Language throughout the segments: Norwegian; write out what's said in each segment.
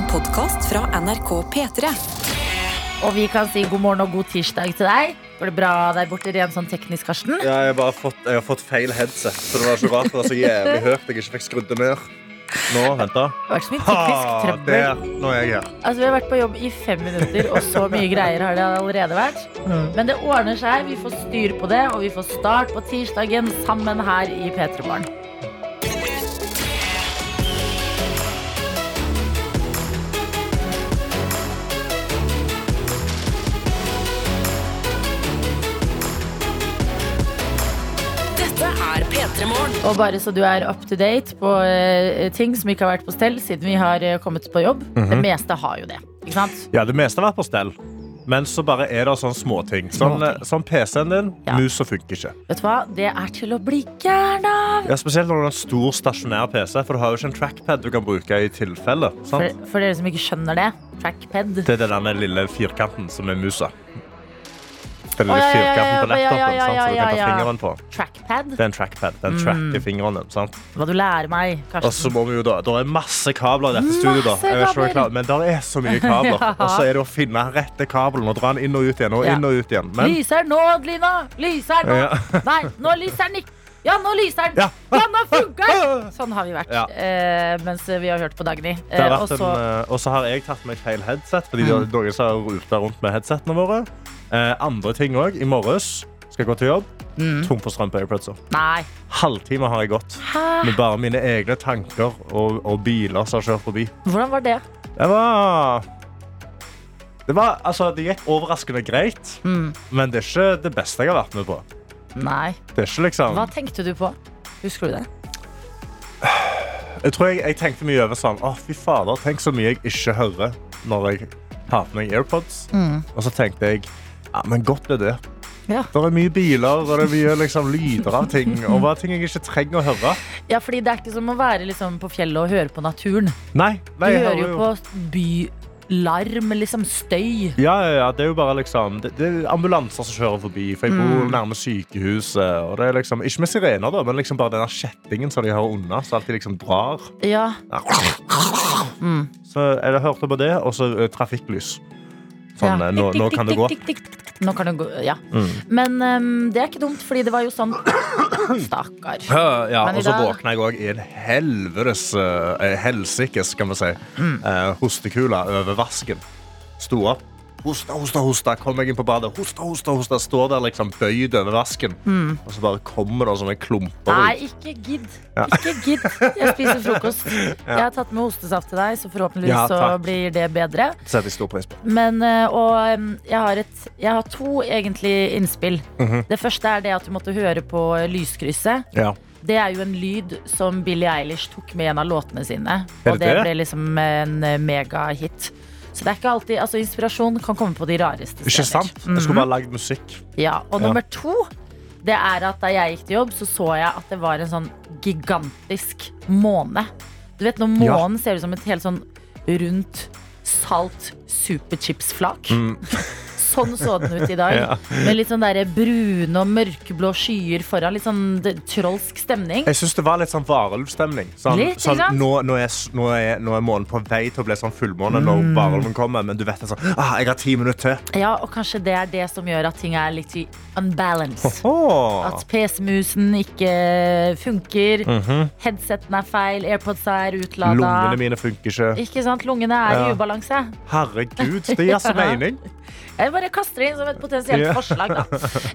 En podkast fra NRK P3. Og vi kan si god morgen og god tirsdag til deg. Går det bra der borte rent sånn teknisk, Karsten? Ja, jeg, har bare fått, jeg har fått feil headset, så det var så rart. Det var så jævlig høyt jeg ikke fikk skrudd det ned. Nå, vent da. Det har vært så mye teknisk Ha, trøbbel. Det, Nå er jeg her. Altså, vi har vært på jobb i fem minutter, og så mye greier har det allerede vært. Men det ordner seg. Vi får styr på det, og vi får start på tirsdagen sammen her i P3 Morgen. Og bare så du er up to date på eh, ting som ikke har vært på stell siden vi har eh, kommet på jobb. Det meste har jo det. Ikke sant? Ja, det meste har vært på stell. Men så bare er det sånne småting. Sånn, Småting. sånn PC-en din, Ja. musa funker ikke. Vet du hva? Det er til å bli gæren av. Ja, spesielt når du har en stor stasjonær PC, for du har jo ikke en trackpad du kan bruke i tilfelle. For, Sant? for dere som ikke skjønner det. Trackpad. Det er den der lille firkanten som er musa. Den lille firkanten på laptopen som du kan ta fingeren på. Trackpad. Det er en trackpad. Den tracker fingrene. din. sant? Hva du lærer meg, Og Karsten. så må vi jo da, Det er masse kabler i dette studioet. da. Men det er så mye kabler. Og så er det å finne rette kabelen og dra den inn og ut igjen. og inn og ut igjen. Men Lyser nå, Lina! Lyser nå! Ja. Nei, nå lyser den ikke! Ja, nå lyser den! Ja. Ja, nå funker den! Sånn har vi vært Ja. eh, mens vi har hørt på Dagny. Eh, og så eh, og så har jeg tatt meg feil headset, fordi det er noen har ruta rundt med headsetene våre. Eh, andre ting òg. I morges skal jeg gå til jobb. Mm. Tom for strøm på AirPodsa. Halvtime har jeg gått Hæ? med bare mine egne tanker og, og biler som har kjørt forbi. Hvordan var det? Det var det, var, altså, det gikk overraskende greit, Mm. men det er ikke det beste jeg har vært med på. Nei. Det er ikke liksom Hva tenkte du på? Husker du det? Jeg tror jeg, jeg tenkte mye over sånn Å, fy fader, tenk så mye jeg ikke hører når jeg har på meg AirPods. Mm. Og så tenkte jeg ja, men godt er det. Ja. Det er mye biler og det er mye liksom, lyder av ting. Og hva er ting jeg ikke trenger å høre. Ja, fordi det er ikke som å være liksom, på fjellet og høre på naturen. Nei, nei Du hører jo på bylarm, liksom støy. Ja, ja, ja, det er jo bare liksom Det, det er ambulanser som kjører forbi, for jeg bor Mm. nærme sykehuset. Og det er liksom, ikke med sirener, da, men liksom bare den kjettingen som de har unna, så alltid liksom drar. Ja. Mm. Så jeg hørte på det, og så eh, trafikklys. Sånn, ja. nå, nå kan det gå. Nå kan det gå, ja. Mm. Men um, det er ikke dumt, fordi det var jo sånn Stakkar. Ja, og så våkna jeg òg i en helvetes uh, helsikes, kan vi si, Mm. eh, hostekule over vasken. Sto opp. Hosta, hosta, hosta. Kom jeg inn på badet. Hosta, hosta, hosta. Står der liksom bøyd over vasken. Og så bare kommer det sånne klumper Mm. Nei, ut. ikke gidd. Ikke gidd. Jeg spiser frokost. Jeg har tatt med hostesaft til deg, så forhåpentligvis Ja, så blir det bedre. Setter stor pris på. Men, eh, og jeg har, et, jeg har to egentlig innspill. Mhm. Det første er det at du måtte høre på lyskrysset. Ja. Det er jo en lyd som Billie Eilish tok med i en av låtene sine. Og det? ble liksom en eh, megahit. Så det er ikke alltid, altså Inspirasjon kan komme på de rareste Ikke steder. sant? Jeg skulle bare lagd musikk. Ja, og Ja. nummer to Det er at da jeg gikk til jobb Så så jeg at det var en sånn gigantisk måne Du vet når Ja. månen ser ut som et helt sånn rundt Salt superchipsflak Sånn så den ut i dag Ja. Med litt sånn der brune og mørkeblå skyer foran Litt sånn det- trolsk stemning Jeg syns det var litt sånn varulvstemning. Sånn, Litt, sånn, nå, nå, er, nå, er, nå er månen på vei til å bli sånn fullmåne Mm. når varulven kommer, men du vet sånn ah, Jeg har ti minutter til. Ja, og kanskje det er det som gjør at ting er litt i unbalance Åh. At PC-musen ikke funker Mhm. Headseten er feil, Airpods er utlada Lungene mine funker ikke. Ikke sant? Lungene er i Ja. ubalanse. Herregud, det gir så mening. Jeg bare kaster det inn som et potensielt Ja. forslag. Da.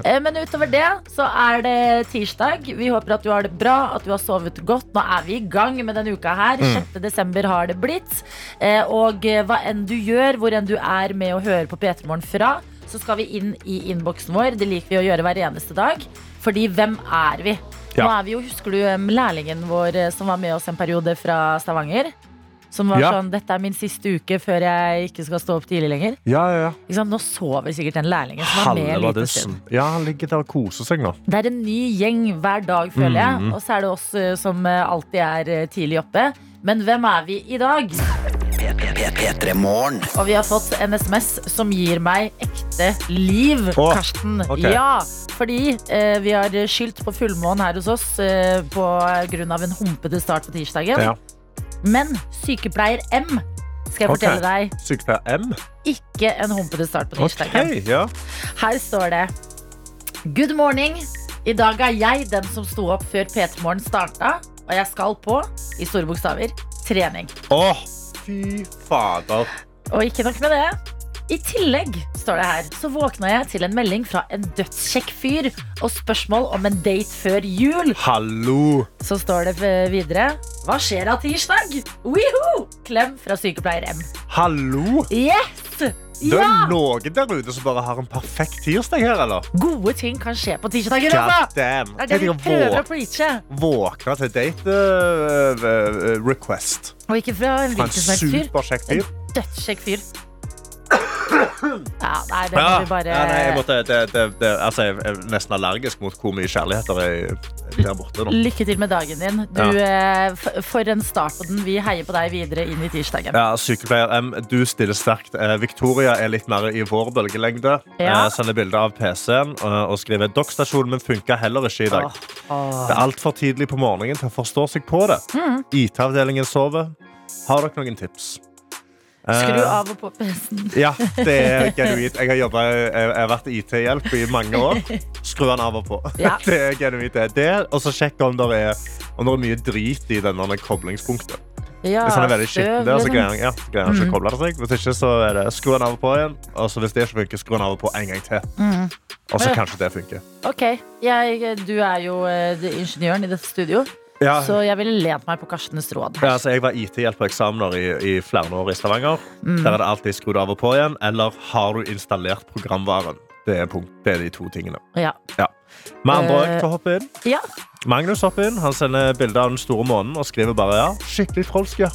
Eh, Men utover det så er det tirsdag. Vi håper at du har det bra, at du har sovet godt. Nå er vi i gang med denne uka her. Mm. 6. desember har det blitt. Eh, Og eh, hva enn du gjør, hvor enn du er med å høre på P3 Morgen fra, så skal vi inn i innboksen vår. Det liker vi å gjøre hver eneste dag. Fordi hvem er vi? Nå er vi jo, Husker du lærlingen vår som var med oss en periode fra Stavanger? Som var Ja. sånn Dette er min siste uke før jeg ikke skal stå opp tidlig lenger. Ja, ja, ja. Ikke sant? Nå sover sikkert den lærlingen som var med lite dussen. Ja, han ligger der og koser seg nå. Det er en ny gjeng hver dag, føler jeg. Mhm. Og så er det oss eh, som eh, alltid er eh, tidlig oppe. Men hvem er vi i dag? Og vi har fått en SMS som gir meg ekte liv, oh, Karsten. Okay. Ja, fordi eh, vi har skylt på fullmånen her hos oss eh, på grunn av en humpete start på tirsdagen. Ja. Men sykepleier M skal jeg fortelle deg. Sykepleier M? Ikke en humpete start på Ok, Okay, ja. Her står det Good morning. I dag er jeg den som sto opp før P3 Morgen starta, og jeg skal på, i store bokstaver, trening. Åh, fy fader. Og ikke nok med det. I tillegg, står det her, så våkna jeg til en melding fra en dødskjekk fyr og spørsmål om en date før jul. Hallo. Så står det videre Hva skjer av tirsdag? Weho! Klem fra sykepleier M. Hallo. Yes! Det er Ja! noen der ute som bare har en perfekt tirsdag her, eller? Gode ting kan skje på tirsdager, altså! Det er det vi prøver å preache. Våkne til date uh, uh, request Og ikke fra en en hvilken som helst fyr. En dødskjekk fyr. Ja, nei, det må vi bare ja, nei, jeg, måtte, det, det, det, altså, jeg er nesten allergisk mot hvor mye kjærlighet det er der borte. Nå. Lykke til med dagen din. Du, ja. For en start på den. Vi heier på deg videre inn i tirsdagen. Ja, sykepleier M, du stiller sterkt. Eh, Victoria er litt mer i vår bølgelengde. Ja. Eh, sender bilde av PC-en eh, og skriver Dokkstasjonen min funka heller ikke i dag. Åh. Det er altfor tidlig på morgenen til å forstå seg på det. Mm. IT-avdelingen sover. Har dere noen tips? Skru Eh, av og på PC-en. Ja, det er genuint. Jeg har, jobbet, jeg, har vært IT-hjelp i mange år. Skru den av og på. Ja. Det er genuint. det. Det, og så sjekk om det er, om det er mye drit i denne koblingspunktet. Ja, Hvis han er veldig skitten der, så liksom. greier han, ja, greier han ikke Mm. å koble det seg. Hvis ikke, så er det skru den av og på igjen. Og så hvis det ikke funker, skru den av og på en gang til. Mm. Og så kanskje det funker. Ok, jeg, Du er jo eh, ingeniøren i dette studio, Ja, så jeg ville lent meg på Karstens råd. ja, altså, jeg var IT-hjelp på eksamener i, i flere år i Stavanger. Mm. Der er det alltid skrudd av og på igjen. Eller har du installert programvaren? Det er, punkt, det er de to tingene. Ja. Med andre ord, uh, å hoppe inn. ja. Magnus hopper inn. Han sender bilde av den store månen og skriver bare ja, skikkelig trolsk. Ja.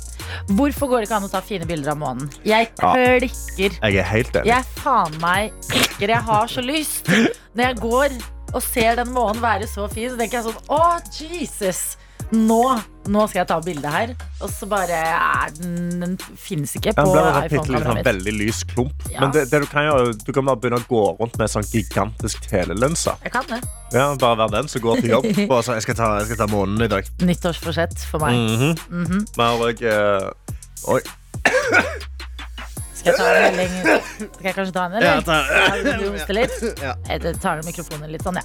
Hvorfor går det ikke an å ta fine bilder av månen? Jeg Ja. klikker. Jeg er helt enig. Jeg faen meg klikker. Jeg har så lyst. Når jeg går og ser den månen være så fin, så tenker jeg sånn Å, Jesus! Nå, nå skal jeg ta bilde her. Og så bare er den Den fins ikke på en iPhone-kameraet sånn mitt. veldig lys klump. Ja. Men det, det du kan gjøre, du kan bare begynne å gå rundt med sånn gigantisk telelinse. Jeg kan det. Ja, bare være den som går til jobb. Bare sånn, jeg skal ta, jeg skal ta månen i dag. Nyttårsforsett for meg. Mhm. Mhm. Men og, uh, Oi. Skal jeg ta en melding? Skal jeg kanskje ta en, eller? ta, Ja, du hoster litt? Ja. Jeg tar mikrofonen litt sånn, ja.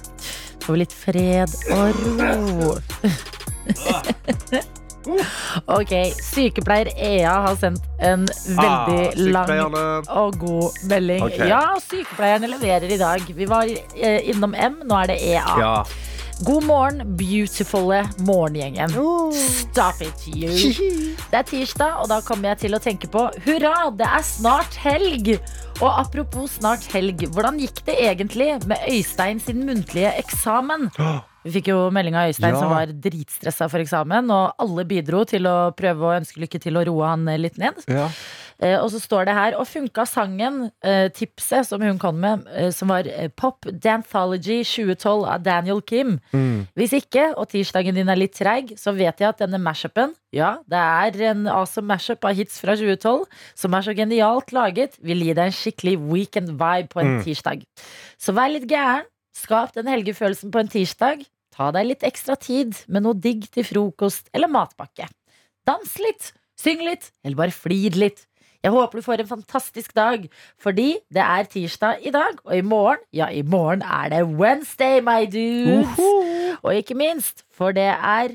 Får vi litt fred og ro. Ok, sykepleier Ea har sendt en veldig Ah, lang og god melding. Okay. Ja, sykepleierne leverer i dag. Vi var eh, innom M, nå er det EA. Ja. God morgen, beautifulle morgengjengen. Stop it, you. Det er tirsdag, og da kommer jeg til å tenke på hurra, det er snart helg! Og apropos snart helg, hvordan gikk det egentlig med Øystein sin muntlige eksamen? Vi fikk jo melding av Øystein Ja. som var dritstressa for eksamen, og alle bidro til å prøve å ønske lykke til og roe han litt ned. Ja. Eh, og så står det her Og funka sangen, eh, tipset som hun kom med, eh, som var eh, Pop Danthology 2012 av Daniel Kim. Mm. Hvis ikke, og tirsdagen din er litt treig, så vet jeg at denne mashupen Ja, det er en awesome mashup av hits fra 2012 som er så genialt laget, vil gi deg en skikkelig weekend vibe på en Mm. tirsdag. Så vær litt gæren. Skap den helgefølelsen på en tirsdag. Ta deg litt ekstra tid med noe digg til frokost eller matpakke. Dans litt, syng litt, eller bare flir litt. Jeg håper du får en fantastisk dag, fordi det er tirsdag i dag, og i morgen, ja, i morgen er det Wednesday, my dudes. Og ikke minst, for det er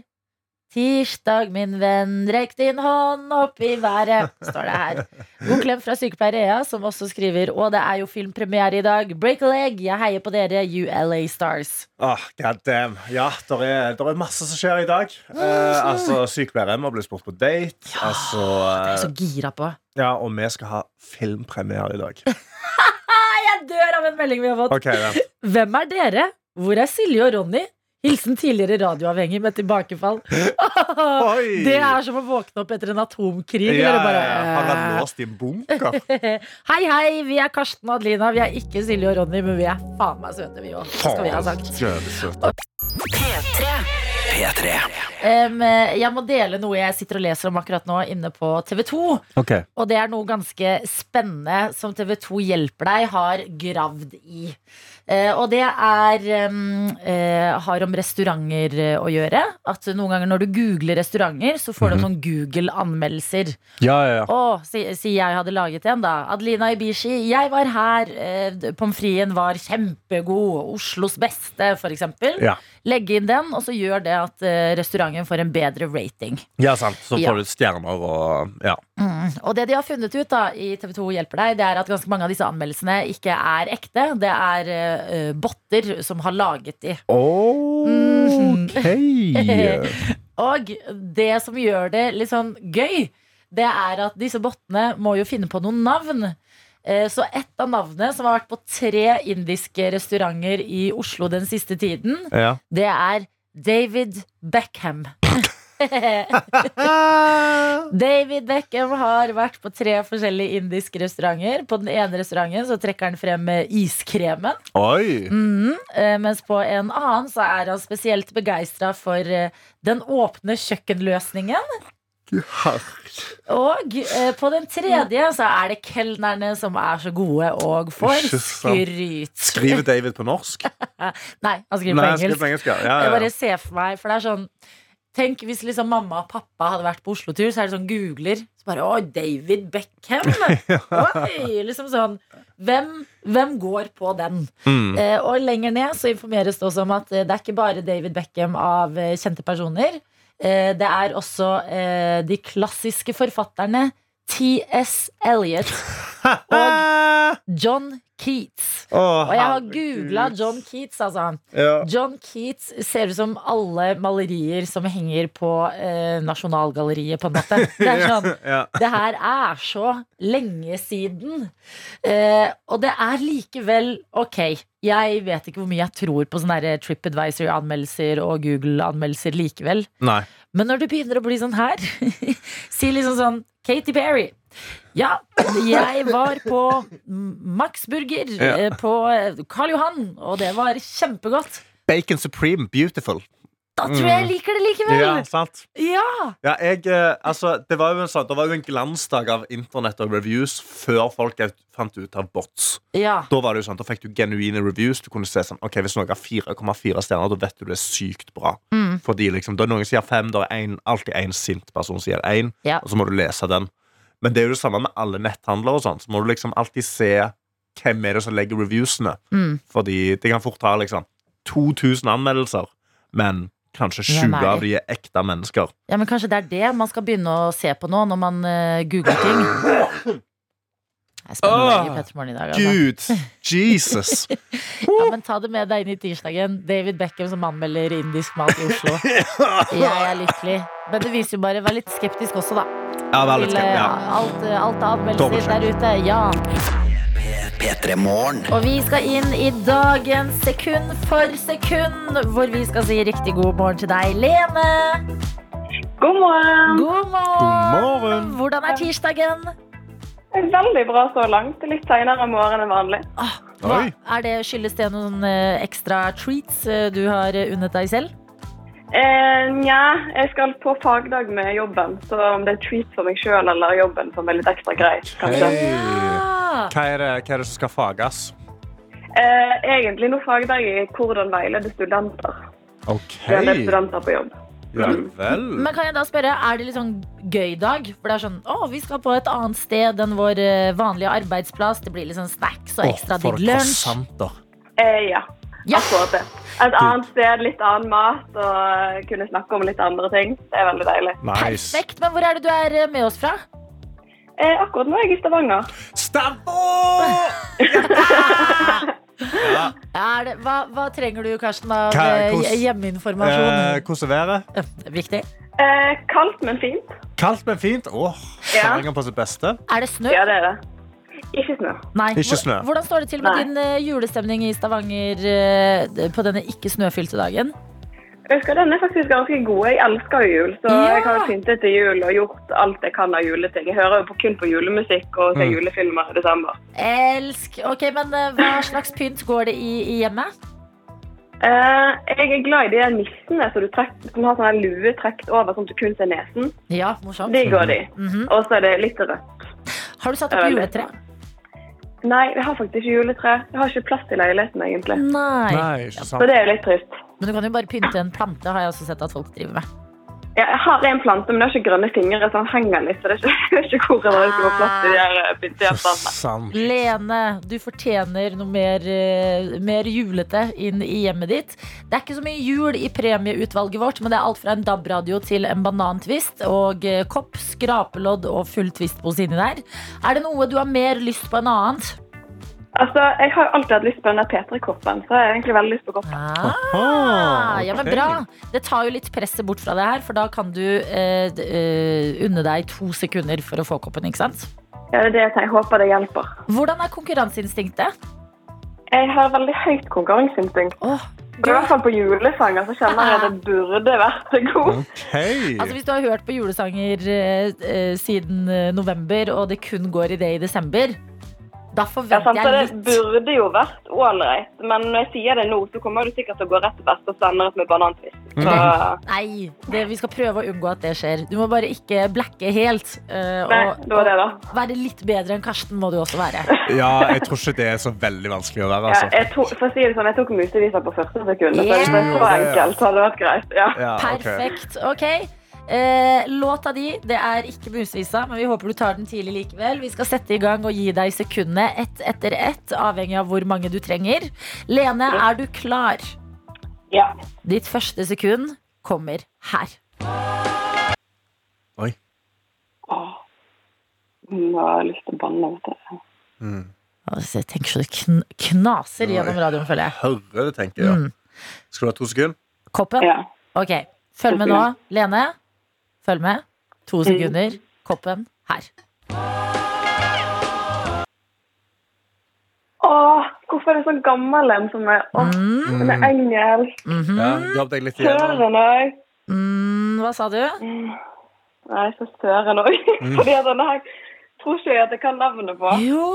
tirsdag, min venn, rekk din hånd opp i været, står det her. God klem fra sykepleier Ea, som også skriver, og det er jo filmpremiere i dag. Break a leg, jeg heier på dere, ULA Stars. Oh, God damn. Ja, det er, er masse som skjer i dag. Eh, altså, Sykepleier M har blitt spurt på date. Altså, det er så eh, gira på. ja, og vi skal ha filmpremiere i dag. Jeg dør av en melding vi har fått. Okay. Hvem er dere? Hvor er Silje og Ronny? Hilsen tidligere radioavhengig med tilbakefall. Oi! Det er som å våkne opp etter en atomkrig. Ja, bare, ja, ja. Har vært låst i en bunker. Hei, hei, vi er Karsten og Adelina. Vi er ikke Silje og Ronny, men vi er faen meg søte, vi òg. Skal vi ha sagt. P3. P3. Em, jeg må dele noe jeg sitter og leser om akkurat nå inne på TV 2. Okay. Og det er noe ganske spennende som TV 2 Hjelper deg har gravd i. Eh, og det er eh, har om restauranter eh, å gjøre. At noen ganger når du googler restauranter, så får du Mhm. noen Google-anmeldelser. Ja, ja, ja. Å, sier si jeg hadde laget en, da. Adelina Ibishi. Jeg var her. Eh, Pommes fritesen var kjempegod. Oslos beste, eksempel. Ja. Legge inn den, og så gjør det at restauranten får en bedre rating. Ja, sant. Så får du stjerner og Ja. Mm. Og det de har funnet ut da i TV 2 Hjelper deg, det er at ganske mange av disse anmeldelsene ikke er ekte. Det er eh, botter som har laget de. OK. Og det som gjør det litt sånn gøy, det er at disse bottene må jo finne på noen navn. Eh, Så ett av navnene som har vært på tre indiske restauranter i Oslo den siste tiden, Ja. det er David Beckham. David Beckham har vært på tre forskjellige indiske restauranter. På den ene restauranten så trekker han frem iskremen. Eh, mens på en annen så er han spesielt begeistra for eh, den åpne kjøkkenløsningen. Og eh, på den tredje så er det kelnerne som er så gode og får skryt. Skriver David på norsk? Nei, han skriver Nei, på engelsk. på engelsk. Ja, ja, Jeg ja. bare ser for meg, for det er sånn Tenk hvis liksom mamma og pappa hadde vært på Oslo-tur, så er det sånn googler. Så bare Å, David Beckham! Oi! Liksom sånn Hvem, hvem går på den? Mm. Eh, og lenger ned så informeres det også om at eh, det er ikke bare David Beckham av eh, kjente personer. Eh, det er også eh, de klassiske forfatterne T.S. Eliot og John Keats. Og jeg har googla John Keats, altså. Ja. John Keats ser ut som alle malerier som henger på eh, Nasjonalgalleriet, på en måte. Det er sånn Ja. Det her er så lenge siden. Eh, og det er likevel ok. Jeg vet ikke hvor mye jeg tror på sånne TripAdvisor-anmeldelser og Google-anmeldelser likevel. Nei. Men når det begynner å bli sånn her Si liksom sånn Katy Perry. Ja, jeg var på Max Burger Ja. eh, på eh, Karl Johan, og det var kjempegodt. Bacon Supreme, beautiful. Da tror jeg jeg liker det likevel. Ja, sant. Ja. Ja, jeg, eh, altså, det, var jo en sånn, det var jo en glansdag av internett og reviews før folk ut- fant ut av bots. ja. Da var det jo sånn, da fikk du genuine reviews. Du kunne se sånn, ok, Hvis noe har 4,4 stjerner, da vet du det er sykt bra. Mm. Fordi liksom, Da noen sier fem, da er en, alltid en sint person som sier én, Ja. og så må du lese den. Men det er jo det samme med alle netthandlere. og sånt, Så må du liksom alltid se hvem er det som legger reviewsene. Mm. Fordi det kan fort ha liksom 2000 anmeldelser, men kanskje sju 20 av de? er ekte mennesker. ja, men kanskje det er det man skal begynne å se på nå, når man uh, googler ting. Jeg er spennende Åh, i dag. Altså. Gud! Jesus! Ja, men ta det med deg inn i tirsdagen. David Beckham som anmelder indisk mat i Oslo. Jeg er lykkelig. Men det viser jo bare Vær litt skeptisk også, da. Ja, vær litt skeptisk. eh, Ja. alt, alt av anmeldelser der ute. Ja. P3 Morgen. Og vi skal inn i dagens sekund for sekund, hvor vi skal si riktig god morgen til deg, Lene. God morgen. God morgen. God morgen. Hvordan er tirsdagen? Veldig bra så langt. Litt senere morgenen enn vanlig. Hva, er det, skyldes det noen eh, ekstra treats eh, du har eh, unnet deg selv? Eh, Nja, jeg skal på fagdag med jobben, så om det er treat for meg sjøl eller jobben som er litt ekstra greit, kanskje. Hei. Ah, Hva er, det, hva er det som skal fages? Eh, egentlig noe fagdag i hvordan veilede studenter. Okay. Det er en del studenter på jobb. Ja vel. Men kan jeg da spørre, er det litt sånn gøy dag? For det er sånn, å, vi skal på et annet sted enn vår eh, vanlige arbeidsplass. Det blir litt sånn snacks og ekstra digg lunsj. Eh, ja, Ja. akkurat det. Et annet sted, litt annen mat og eh, kunne snakke om litt andre ting. Det er veldig deilig. Nice. Perfekt. Men hvor er det du er eh, med oss fra? Eh, akkurat nå er jeg i Stavanger. Stavanger! ja. Er det, hva, hva trenger du, Karsten, av eh, hjemmeinformasjon? Eh, hvordan er været? Viktig. Eh, kaldt, men fint. Kaldt, men fint. Åh, Ja. Stavanger på sitt beste. Er det snø? Ja, det er det. Ikke snø. Nei. Ikke snø. Hvordan står det til med Nei. din eh, julestemning i Stavanger eh, på denne ikke snøfylte dagen? Jeg husker, Den er faktisk ganske god. Jeg elsker jul, så Ja. jeg har pyntet til jul og gjort alt jeg kan av juleting. Jeg hører jo på, kun på julemusikk og ser Mm. julefilmer i desember. Elsk. Ok, men eh, Hva slags pynt går det i, i hjemmet? Uh, jeg er glad i de nissene som som har sånn lue trukket over sånn at du kun ser nesen. Ja, morsomt. De går de. Mhm. Og så er det litt rødt. Har du satt opp juletre? juletre? Nei, jeg har faktisk ikke juletre. Jeg har ikke plass i leiligheten, egentlig. Nei. Nei, ikke Så det er jo litt trist. Men du kan jo bare pynte en plante, har jeg også sett at folk driver med. Ja, jeg har en plante, men det har ikke grønne fingre, så den henger litt. Så det er ikke, jeg ikke hvor det skal gå plass til de her eh. Sant. Lene, du fortjener noe mer, eh, mer julete inn i hjemmet ditt. Det er ikke så mye jul i premieutvalget vårt, men det er alt fra en DAB-radio til en banantvist og eh, kopp, skrapelodd og full twistpose inni der. Er det noe du har mer lyst på enn annet? Altså, Jeg har alltid hatt lyst på den der P3-koppen, så jeg har egentlig veldig lyst på koppen. Ah, ja, men bra. Det tar jo litt presset bort fra det her, for da kan du eh, eh, unne deg to sekunder for å få koppen, ikke sant? Ja, det er det jeg tenker. Jeg håper det hjelper. Hvordan er konkurranseinstinktet? Jeg har veldig høyt konkurranseinstinkt. Oh, I hvert fall på julesanger så kjenner jeg at det burde vært god. OK. Altså Hvis du har hørt på julesanger eh, eh, siden eh, november, og det kun går i det i desember, da Ja, forventer sant, jeg litt. Det burde jo vært ålreit, men når jeg sier det nå, så kommer du sikkert til å gå rett til best og sende opp med banantvist. Så Nei, det, vi skal prøve å unngå at det skjer. Du må bare ikke blacke helt. eh, nei, og, det var det, da. og være litt bedre enn Karsten må du også være. Ja, jeg tror ikke det er så veldig vanskelig å være, Ja, altså. jeg, to, for å si det sånn, jeg tok museviser på første sekund. Så det er så enkelt, så hadde det vært greit. Ja. Ja, okay. Perfekt. Ok. Eh, låta di det er ikke musvisa, men vi håper du tar den tidlig likevel. Vi skal sette i gang og gi deg sekundene ett etter ett, avhengig av hvor mange du trenger. Lene, er du klar? ja. Ditt første sekund kommer her. Oi. Åh. Nå har jeg lyst til å banne. vet du. Mm. Altså, jeg tenker så det kn knaser gjennom radioen, føler jeg. Hører det, tenker jeg. Mm. Skal du ha to sekunder? Koppen? Ja. Ok, følg med nå. Lene, følg med. To sekunder. Koppen her. Åh, hvorfor er det sånn gammel en som er Åh, Mm. den er engelsk. Mhm. Ja, Jobb deg litt igjennom. Søren òg. Mm, hva sa du? Nei, så søren òg. Fordi at denne her tror ikke jeg at jeg kan navnet på. Jo!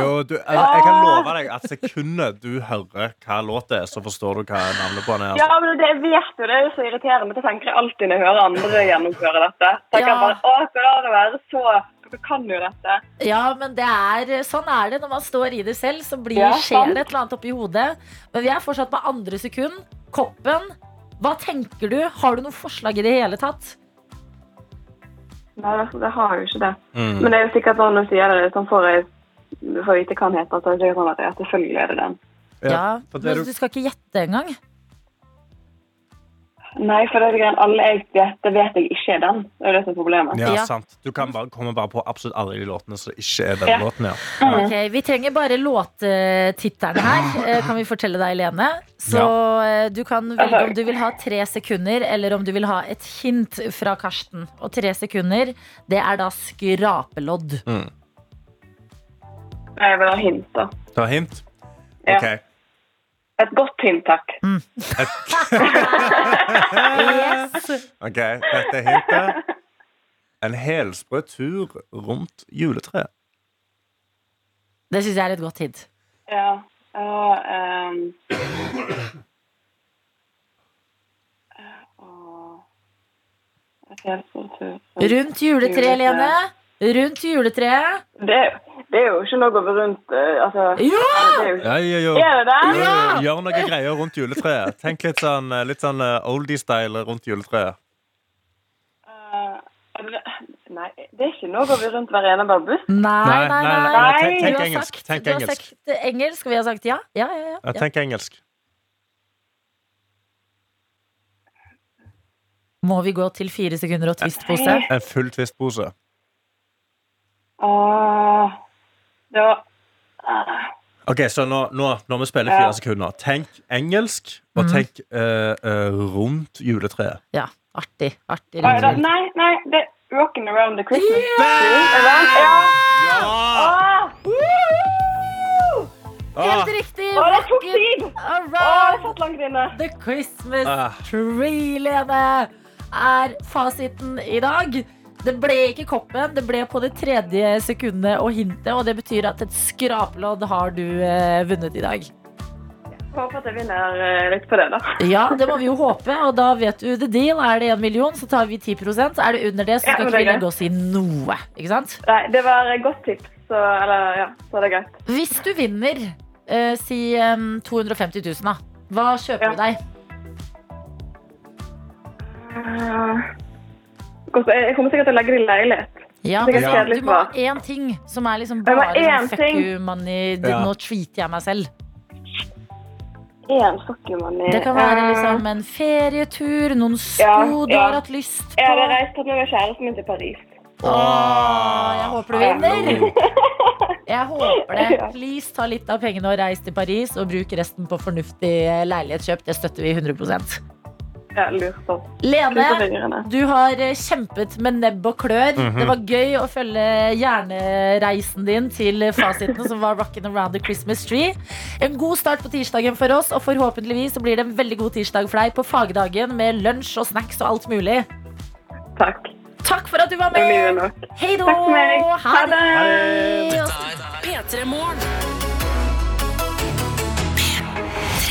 Jo, du, jeg, jeg kan love deg at sekundet du hører hva låt det er, så forstår du hva navnet på den er. Ja, Altså. men det, jeg vet jo det er så irriterende. Det tenker jeg alltid når jeg hører andre gjennomføre dette. Tenker Ja. jeg bare, åh, skal det være så Dere kan jo dette. Ja, men det er, sånn er det når man står i det selv. Så blir, Ja, skjer det et eller annet oppi hodet. Men vi er fortsatt på andre sekund. Koppen. Hva tenker du? Har du noe forslag i det hele tatt? Nei, det, det har jo ikke det. Mm. Men det er jo sikkert sånn når du sier det, sånn får jeg får vite hva den heter. Så det er sånn at ja, selvfølgelig er det den. Ja, ja det er Men du- du skal ikke gjette engang? Nei, for det er greien alle jeg vet, det vet jeg ikke er den. Det er det som er problemet. Ja, Ja. sant. Du kan bare komme bare på absolutt alle de låtene som ikke er den Ja. låten. Ja. Ok, Vi trenger bare låttitterne her, eh, kan vi fortelle deg, Lene. Så eh, du kan velge om du vil ha tre sekunder, eller om du vil ha et hint fra Karsten. Og tre sekunder, det er da skrapelodd. Mm. Jeg vil ha hint, da. Ta hint? Ja. Ok. Et godt hint, takk. Yes. ok, Dette er hintet. En helsprø tur rundt juletreet. Det syns jeg er et godt hint. Ja. Og, ehm, og-. Rundt juletreet, Lene. Rundt juletreet. Det, det er jo ikke noe å gå rundt eh, Altså, Ja! det er jo Ja, ja, ja. Er det det? Ja! Gjør noe greier rundt juletreet. Tenk litt sånn, litt sånn eh, oldie-style rundt juletreet. Eh, nei, det er ikke noe å gå rundt hver ene bambus. Nei, nei, nei. nei, nei, Tenk, tenk engelsk. sagt- Tenk du har sagt engelsk, og vi har sagt ja. Ja, ja, ja. Ja, ja. tenk engelsk. Må vi gå til fire sekunder og twist-pose? En full twist-pose. Åh, det var ah, Ok, så nå, nå, når vi spiller fire Ja. sekunder, tenk engelsk, og mm. tenk uh, eh, rundt juletreet. Ja, artig. artig Nei, da, nei, nei, det er 'Rocking Around the Christmas Tree. Er? Ja! Ja! Åh, Helt Ah, riktig! åh, det tok tid! Åh, det around langt inne. the Christmas Ah. tree, Lene, er fasiten i dag. Det ble ikke koppen, det ble på det tredje sekundet og hintet, og det betyr at et skraplodd har du eh, vunnet i dag. Håper at jeg vinner eh, litt på det, da. Ja, det må vi jo håpe, og da vet du the deal. Er det en million, så tar vi 10% Er det under det, så skal ja, ikke vi gå og legge oss i noe. Ikke sant? Nei, det var et godt tips, så, eller, ja, så er det greit. Hvis du vinner, eh, si eh, 250 000, da. Hva kjøper Ja. du deg? Godt, Jeg kommer sikkert til å legge det i leilighet. Ja, men Du må ha én ting som er liksom bare sånn fuck you money. Ja. Nå treater jeg meg selv. En money Det kan være liksom en ferietur, noen sko Ja, du har hatt lyst på. Jeg hadde reist med kjæresten min til Paris. Åh, jeg håper du vinner. Jeg håper det. Please ta litt av pengene og reis til Paris, og bruk resten på fornuftig leilighetskjøp. Det støtter vi 100 Ja, lurt. Lene, du har eh, kjempet med nebb og klør. Det var gøy å følge hjernereisen din til fasiten, som var 'Rockin' around the Christmas tree'. En god start på tirsdagen for oss, og forhåpentligvis så blir det en veldig god tirsdag for deg på fagdagen med lunsj og snacks og alt mulig. Takk. Takk for at du var med! Hei då! Ha det. P3 Morgen.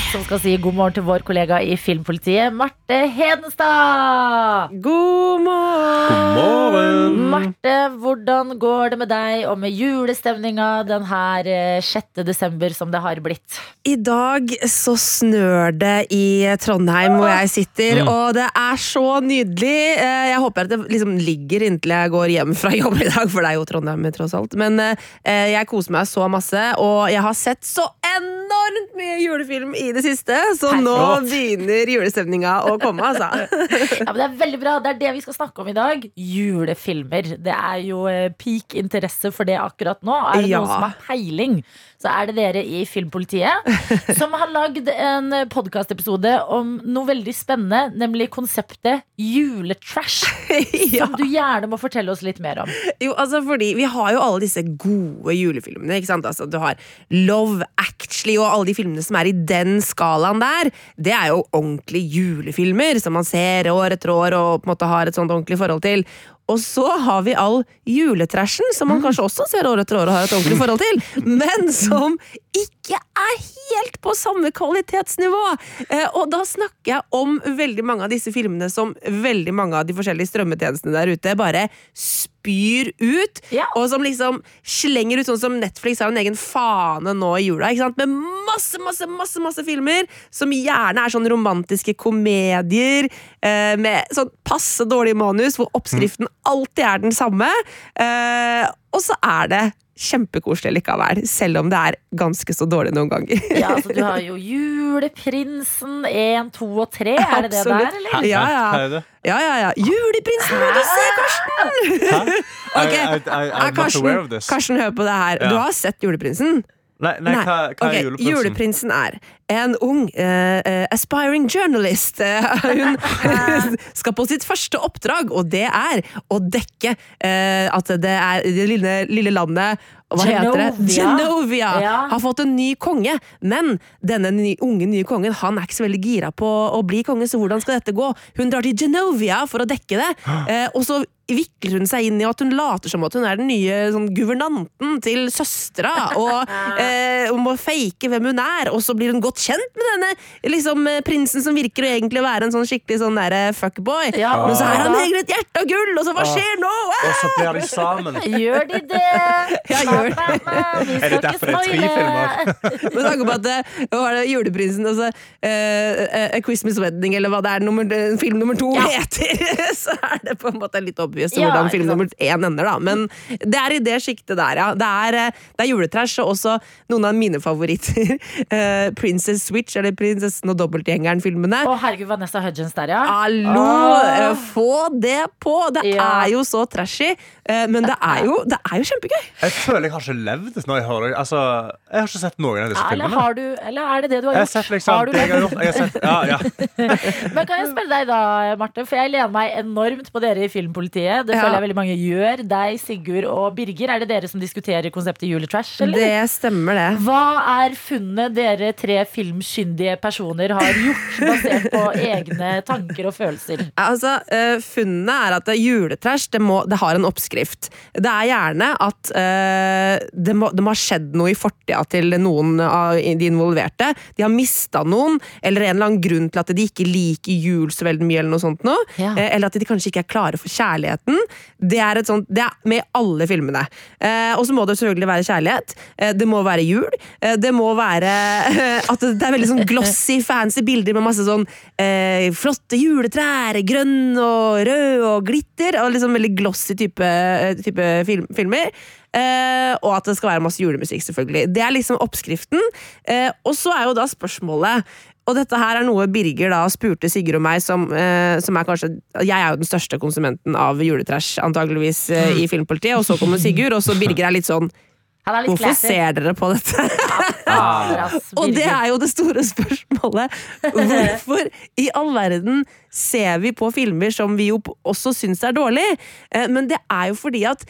Som skal si god morgen til vår kollega i Filmpolitiet, Marte Hedenstad. God morgen! God morgen! Marte, hvordan går det med deg og med julestemninga den her eh, 6. desember som det har blitt? I dag så snør det i Trondheim hvor jeg sitter, og det er så nydelig. Eh, Jeg håper at det liksom ligger inntil jeg går hjem fra jobb i dag, for det er jo Trondheim tross alt. Men eh, jeg koser meg så masse, og jeg har sett så enormt mye julefilm i det siste, så nå Perfekt. begynner julestemninga å komme, altså. Ja, men Det er veldig bra. Det er det vi skal snakke om i dag. Julefilmer. Det er jo eh, peak interesse for det akkurat nå. Er det Ja. noen som har peiling, så er det dere i Filmpolitiet som har lagd en podkastepisode om noe veldig spennende, nemlig konseptet juletrash. ja. Som du gjerne må fortelle oss litt mer om. Jo, altså fordi Vi har jo alle disse gode julefilmene. ikke sant? Altså, du har Love Actually og alle de filmene som er i den skalaen der. Det er jo ordentlige julefilmer som man ser år etter år og på en måte har et sånt ordentlig forhold til. Og så har vi all juletrashen, som man kanskje også ser år etter år og har et ordentlig forhold til, men som ikke er helt på samme kvalitetsnivå. Eh, og da snakker jeg om veldig mange av disse filmene som veldig mange av de forskjellige strømmetjenestene der ute bare spyr ut, Ja. og som liksom slenger ut sånn som Netflix har en egen fane nå i jula, ikke sant? med masse, masse, masse, masse filmer som gjerne er sånn romantiske komedier eh, med sånn passe dårlig manus, hvor oppskriften alltid er den samme. Eh, og så er det kjempekoselig likevel, selv om det er ganske så dårlig noen ganger. Ja, altså Du har jo Juleprinsen 1, 2 og 3. Er det det der, eller? Ja, ja. Ja, ja, ja. Juleprinsen må du se, Karsten! Ok, I, I, I, I'm not Karsten, aware of this. Karsten, hør på det her. Du har sett Juleprinsen? Nei, nei, hva, hva okay, er juleprinsen? Juleprinsen er en ung eh, aspiring journalist. Hun skal på sitt første oppdrag, og det er å dekke uh, at det er det lille, lille landet hva heter det? Genovia. Genovia Ja. har fått en ny konge, men denne ny, unge nye kongen Han er ikke så veldig gira på å bli konge, så hvordan skal dette gå? Hun drar til Genovia for å dekke det, eh, og så vikler hun seg inn i at hun later som at hun er den nye sånn, guvernanten til søstera, og eh, hun må fake hvem hun er, og så blir hun godt kjent med denne liksom, eh, prinsen som virker å egentlig være en sånn skikkelig sånn der, eh, fuckboy. Ja, Men så er han egentlig et hjerte av gull, og så hva skjer nå? Og så blir de sammen. Gjør de det? Ja, gjør Er det derfor det er tre filmer? Med tanke på at det hva var det juleprinsen og så eh, eh, A Christmas Wedding, eller hva det er nummer, eh, film nummer to Ja. heter, så er det på en måte litt obvious Ja, hvordan film nummer én ender, da. Men det er i det sjiktet der, ja. Det er, eh, det er juletrash, og også noen av mine favoritter. Uh, Princess Switch, eller Prinsessen og dobbeltgjengeren-filmene. Å, herregud, Vanessa Hudgens der, ja. Hallo! Eh, Få det på! Det Ja. er jo så trashy, eh, men det er jo, det er jo kjempegøy. Jeg føler jeg har ikke levd når jeg hører. Altså, jeg har ikke sett noen av disse Eller, filmene. har du, eller er det det du har gjort? Jeg har sett liksom har det jeg har gjort. Jeg har sett, ja, ja. Men kan jeg spørre deg da, Marte? For jeg lener meg enormt på dere i Filmpolitiet. Det Ja. føler jeg veldig mange gjør. Deg, Sigurd og Birger. Er det dere som diskuterer konseptet juletrash? Eller? Det stemmer, det. Hva er funnet dere tre filmkyndige personer har gjort, basert på egne tanker og følelser? Altså, Funnet er at juletrash det, må, det har en oppskrift. Det er gjerne at eh, det, må, det må ha skjedd noe i fortida til noen av de involverte. De har mista noen, eller en eller annen grunn til at de ikke liker jul så veldig mye, eller noe sånt noe. Ja. Uh, eller at de kanskje ikke er klare for kjærligheten. Det er, sånt, det er med i alle filmene. Uh, og så må det selvfølgelig være kjærlighet. Det må være jul. Det må være at det er veldig sånn glossy, fancy bilder med masse sånn eh, flotte juletrær, grønn og rød og glitter. Og liksom veldig glossy type, type film, filmer. Eh, og at det skal være masse julemusikk, selvfølgelig. Det er liksom oppskriften. Eh, og så er jo da spørsmålet og dette her er noe Birger da spurte Sigurd og meg, som, eh, som er kanskje Jeg er jo den største konsumenten av juletrash, antageligvis, eh, i Filmpolitiet. Og så kommer Sigurd, og så Birger er litt sånn Hvorfor classy. ser dere på dette? Fader, Og det er jo det store spørsmålet. Hvorfor i all verden ser vi på filmer som vi jo også syns er dårlig? Eh, Men det er jo fordi at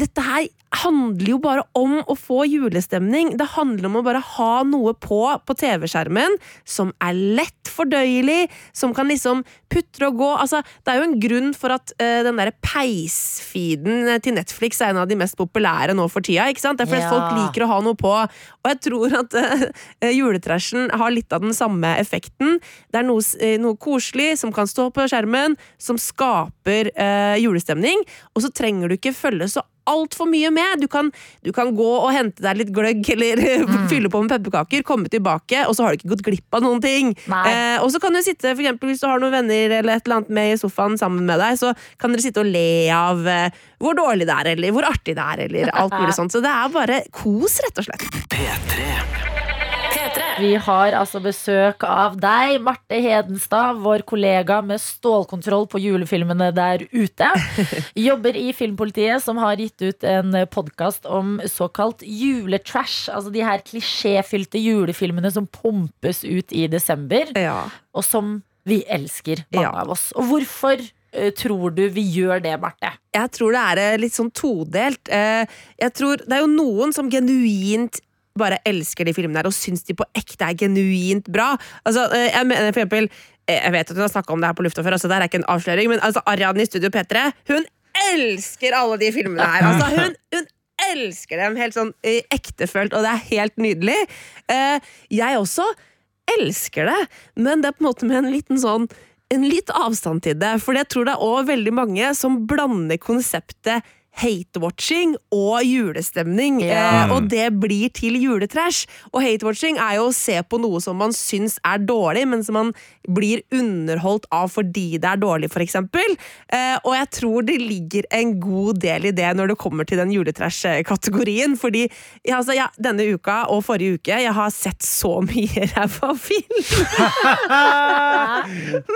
dette her handler jo bare om å få julestemning. Det handler om å bare ha noe på på TV-skjermen som er lett fordøyelig, som kan liksom putre og gå. Altså, det er jo en grunn for at uh, den derre peisfeeden til Netflix er en av de mest populære nå for tida. ikke sant? Det er fordi Ja. folk liker å ha noe på. Og jeg tror at uh, juletrashen har litt av den samme effekten. Det er noe, eh, noe koselig som kan stå på skjermen, som skaper eh, julestemning. Og så trenger du ikke følge så altfor mye med. Du kan, du kan gå og hente deg litt gløgg eller fylle på med pepperkaker, komme tilbake, og så har du ikke gått glipp av noen ting. Eh, og så kan du sitte, for eksempel hvis du har noen venner eller et eller annet med i sofaen sammen med deg, så kan dere sitte og le av eh, hvor dårlig det er, eller hvor artig det er, eller alt mulig sånt. Så det er bare kos, rett og slett. P3. P3. Vi har altså besøk av deg, Marte Hedenstad, vår kollega med stålkontroll på julefilmene der ute. Jobber i Filmpolitiet, som har gitt ut en podkast om såkalt juletrash. Altså de her klisjéfylte julefilmene som pumpes ut i desember, Ja. og som vi elsker, mange Ja. av oss. Og hvorfor eh, tror du vi gjør det, Marte? Jeg tror det er eh, litt sånn todelt. Eh, Jeg tror Det er jo noen som genuint bare elsker de filmene her og syns de på ekte er genuint bra. Altså, eh, jeg mener for eksempel eh, Jeg vet at hun har snakka om det her på lufta før, altså det er ikke en avsløring, men altså Ariadne i Studio P3 Hun elsker alle de filmene her. Altså, hun, hun elsker dem helt sånn eh, ektefølt, og det er helt nydelig. Jeg også elsker det, men det er på en måte med en liten sånn en litt avstand til det, for jeg tror det er også veldig mange som blander konseptet hate-watching og julestemning, Yeah. eh, og det blir til juletrash. Og hate-watching er jo å se på noe som man syns er dårlig, men som man blir underholdt av fordi det er dårlig, eksempel. Eh, og jeg tror det ligger en god del i det når det kommer til den juletrash-kategorien, fordi ja, altså, ja, denne uka og forrige uke, jeg har sett så mye ræva film.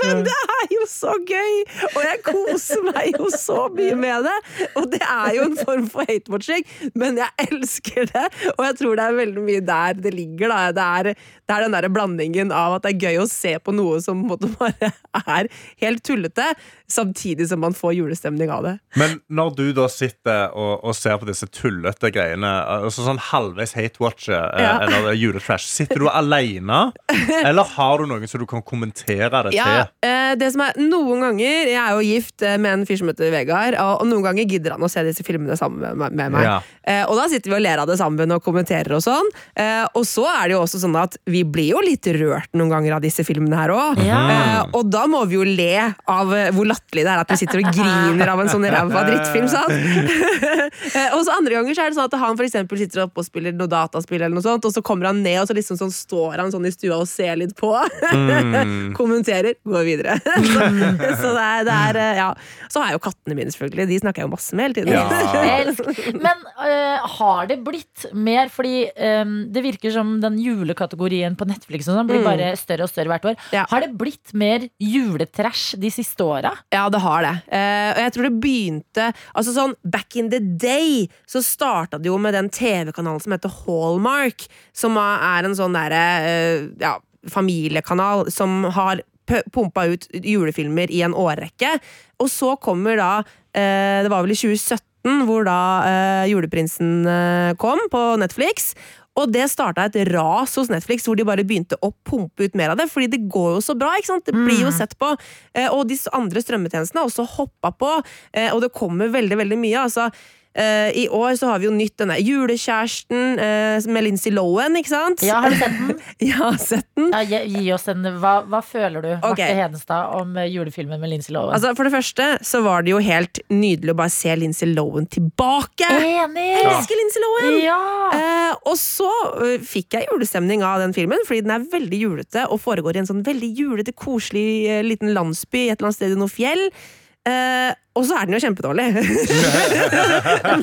Men det er jo så gøy! Og jeg koser meg jo så mye med det. Og det er jo en form for hate-watching, men jeg elsker det. Og jeg tror det er veldig mye der det ligger. Da. Det, er, det er den der blandingen av at det er gøy å se på noe som på en måte bare er helt tullete, samtidig som man får julestemning av det. Men når du da sitter og, og ser på disse tullete greiene, altså sånn halvveis hate-watcher eh, Ja. eller juletrash, sitter du alene, eller har du noen som du kan kommentere det Ja, til? eh, det som er Noen ganger Jeg er jo gift eh, med en fyr som heter Vegard, og, og noen ganger gidder han å se disse filmene sammen med, med meg. Ja. Eh, og da sitter vi og ler av det sammen og kommenterer og sånn. Eh, og så er det jo også sånn at vi blir jo litt rørt noen ganger av disse filmene her òg. Ja. Eh, og da må vi jo le av hvor latterlig det er at vi sitter og griner av en sånn ræva drittfilm. sant? Eh, og så andre ganger så er det sånn at han for eksempel sitter oppe og spiller noe dataspill, eller noe sånt, og så kommer han ned, og så liksom sånn står han sånn i stua og ser litt på. Kommenterer, går videre. så så det er, det er eh, Ja. Så har jeg jo kattene mine, selvfølgelig. De snakker jeg jo masse med hele tiden. Ja. Men øh, har det blitt mer? Fordi øh, det virker som den julekategorien på Netflix og sånn blir Mm. bare større og større hvert år. Ja. Har det blitt mer juletrash de siste åra? Ja, det har det. Eh, og jeg tror det begynte Altså sånn Back in the day så starta det jo med den TV-kanalen som heter Hallmark, som er en sånn derre eh, ja, familiekanal som har pumpa ut julefilmer i en årrekke. Og så kommer da eh, Det var vel i 2017 hvor da Juleprinsen kom på Netflix. Og det starta et ras hos Netflix, hvor de bare begynte å pumpe ut mer av det. Fordi det går jo så bra. ikke sant? Det blir jo sett på. Eh, og de andre strømmetjenestene har også hoppa på, eh, og det kommer veldig veldig mye. altså eh, i år så har vi jo nytt denne julekjæresten uh, med Lindsay Lohan, ikke sant? Ja, har du sett den? ja, sett den. Ja, gi, oss en Hva, hva føler du, okay. Marte Hedenstad, om eh, julefilmen med Lindsay Lohan? Altså, for det første så var det jo helt nydelig å bare se Lindsay Lohan tilbake. Enig! Jeg elsker Lindsay Lohan! Ja! Uh, og så fikk jeg julestemning av den filmen, fordi den er veldig julete og foregår i en sånn veldig julete, koselig liten landsby et eller annet sted i noe fjell. Eh, og så er den jo kjempedårlig. men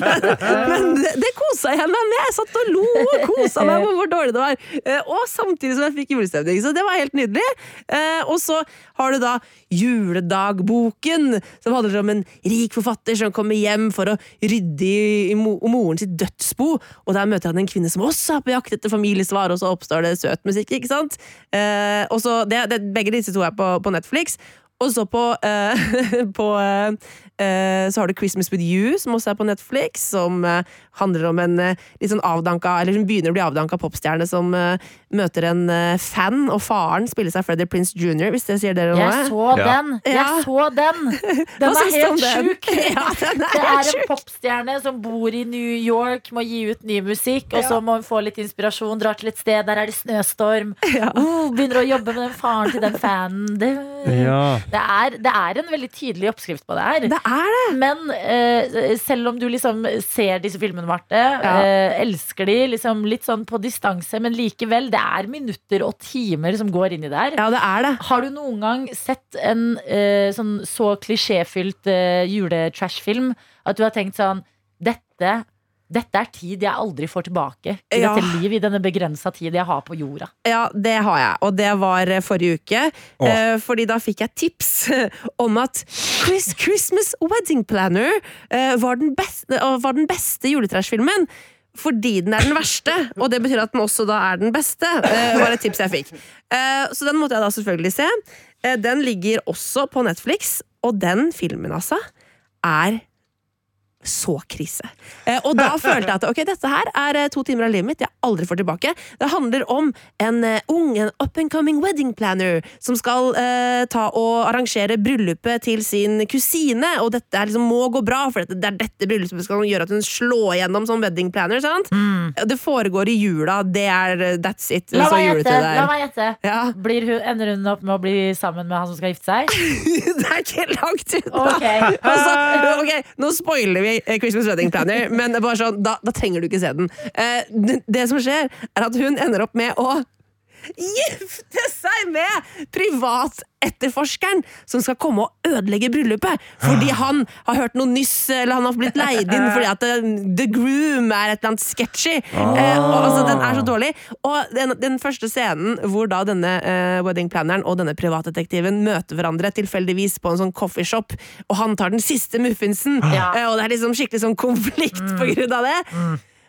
men det, det kosa jeg meg med! Jeg satt og lo og kosa meg med hvor dårlig det var. Eh, og samtidig som jeg fikk julestemning. Så det var helt nydelig. Eh, og så har du da Juledagboken, som handler om en rik forfatter som kommer hjem for å rydde i, i mo moren sitt dødsbo. Og der møter han en kvinne som også er på jakt etter familiesvar, og så oppstår det søt musikk. ikke sant? Eh, og så, det, det, begge disse to er på, på Netflix. Og så på, eh, på eh, Så har du Christmas With You, som også er på Netflix. Som eh, handler om en eh, litt sånn avdanka Eller som begynner å bli avdanka popstjerne som eh, møter en eh, fan, og faren spiller seg Freddie Prince Jr., hvis det sier dere noe. Jeg så Ja. den! Ja. Jeg så den! Den Hva er helt den? sjuk! Ja, den er Det helt er en popstjerne som bor i New York, må gi ut ny musikk, og så må hun få litt inspirasjon, drar til et sted, der er det snøstorm. oh, begynner å jobbe med den faren til den fanen. Det, det, er, det er en veldig tydelig oppskrift på det her. Det er det! Men eh, selv om du liksom ser disse filmene, Marte, eh, elsker de liksom litt sånn på distanse, men likevel, det er minutter og timer som går inn i det her. Ja, det er det. Har du noen gang sett en eh, sånn så klisjéfylt uh, juletrashfilm at du har tenkt sånn Dette dette er tid jeg aldri får tilbake i Ja. dette liv, i denne begrensa tid jeg har på jorda. Ja, det har jeg, og det var eh, forrige uke. Åh. Eh, fordi da fikk jeg tips om at Chris Christmas Wedding Planner eh, var, den beste, var den beste juletrashfilmen. Fordi den er den verste, og det betyr at den også da er den beste. Eh, var et tips jeg fikk. Eh, så den måtte jeg da selvfølgelig se. Eh, den ligger også på Netflix, og den filmen, altså, er så krise. Eh, og da følte jeg at ok, dette her er eh, to timer av livet mitt jeg aldri får tilbake. Det handler om en eh, ung, en up and coming wedding planner som skal eh, ta og arrangere bryllupet til sin kusine, og dette er liksom må gå bra, for det er dette bryllupet som skal gjøre at hun slår gjennom som wedding planner. sant? Det foregår i jula, det er that's it. La meg gjette! La meg gjette. Ja. Blir hun, ender hun opp med å bli sammen med han som skal gifte seg? det er ikke langt unna! Okay. Altså, ok, nå spoiler vi eh, Christmas Wedding Planner, men sånn, da, da trenger du ikke se den. Eh, det, det som skjer, er at hun ender opp med å gifte seg med privatetterforskeren som skal komme og ødelegge bryllupet fordi han har hørt noe nyss, eller han har blitt leid inn fordi at eh, The Groom er et eller annet sketchy. Eh, og, altså, den er så dårlig. Og den, den første scenen hvor da denne eh, weddingplanneren og denne privatdetektiven møter hverandre tilfeldigvis på en sånn coffeeshop, og han tar den siste muffinsen, Ja. eh, og det er liksom skikkelig sånn konflikt på grunn av det.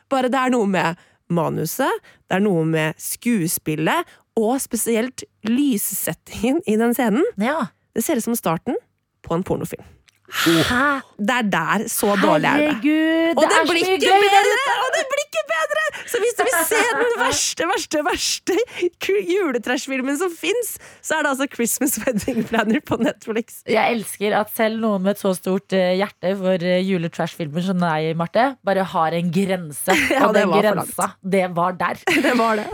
Bare det er noe med manuset, det er noe med skuespillet, og spesielt lyssettingen i den scenen. Ja. Det ser ut som starten på en pornofilm. Hæ? Det er der så dårlig er det. Herregud, Og det, det, er blir ikke bedre! Og det blir ikke bedre! Så hvis du vil se den verste, verste, verste juletrashfilmen som fins, så er det altså Christmas Wedding Planner på Netflix. Jeg elsker at selv noen med et så stort eh, hjerte for uh, juletrashfilmer som deg, Marte, bare har en grense. Og det den grensa, det var der. Det var det.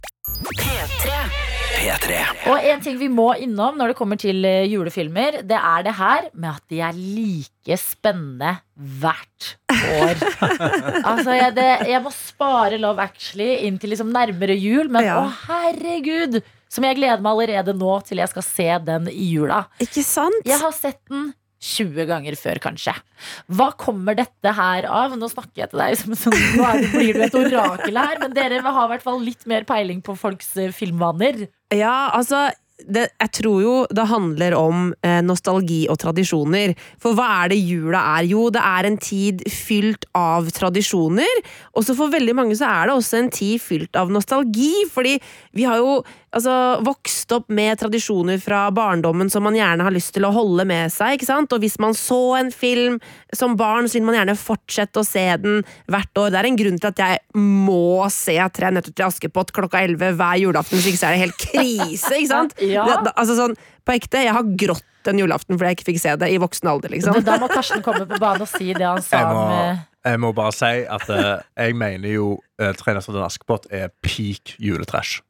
P3. Og en ting vi må innom når det kommer til eh, julefilmer, det er det her med at de er like spennende hvert år. altså, jeg, det, jeg må spare Love Actually inn til liksom nærmere jul, men Ja. å herregud! Som jeg gleder meg allerede nå til jeg skal se den i jula. Ikke sant? Jeg har sett den 20 ganger før, kanskje. Hva kommer dette her av? Nå snakker jeg til deg som sånn, nå blir du et orakel her, men dere har i hvert fall litt mer peiling på folks eh, filmvaner. Ja, altså det, jeg tror jo det handler om eh, nostalgi og tradisjoner. For hva er det jula er? Jo, det er en tid fylt av tradisjoner. Og så for veldig mange så er det også en tid fylt av nostalgi. Fordi vi har jo altså, vokst opp med tradisjoner fra barndommen som man gjerne har lyst til å holde med seg. ikke sant? Og hvis man så en film som barn, så vil man gjerne fortsette å se den hvert år. Det er en grunn til at jeg må se Tre nøtter til Askepott klokka 11 hver julaften, hvis ikke så er det helt krise. ikke sant? Ja. Det, da- altså sånn, På ekte, jeg har grått en julaften fordi jeg ikke fikk se det i voksen alder. liksom. Da må Karsten komme på banen og si det han sa Jeg må, eh, Jeg må bare si at eh, jeg mener jo uh, Tre nøtter til Askepott er peak juletrash.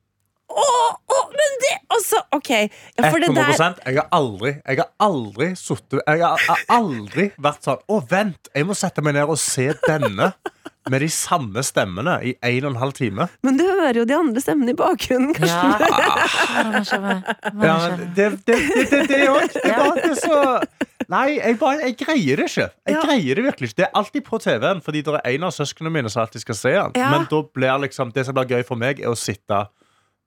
Åh, åh, men det Altså, OK. Ja, for det 100 der Jeg har aldri Jeg har aldri suttet Jeg har, har aldri vært sånn Å, vent, jeg må sette meg ned og se denne med de samme stemmene i en og en halv time. Men du hører jo de andre stemmene i bakgrunnen, Karsten. Ja. Det det, det, det, det er det er bare det er så Nei, jeg, bare, jeg greier det ikke. Jeg Ja. greier det virkelig ikke. Det er alltid på TV-en, fordi det er en av søsknene mine som alltid skal se den. Ja. Men da blir liksom, det som blir gøy for meg, er å sitte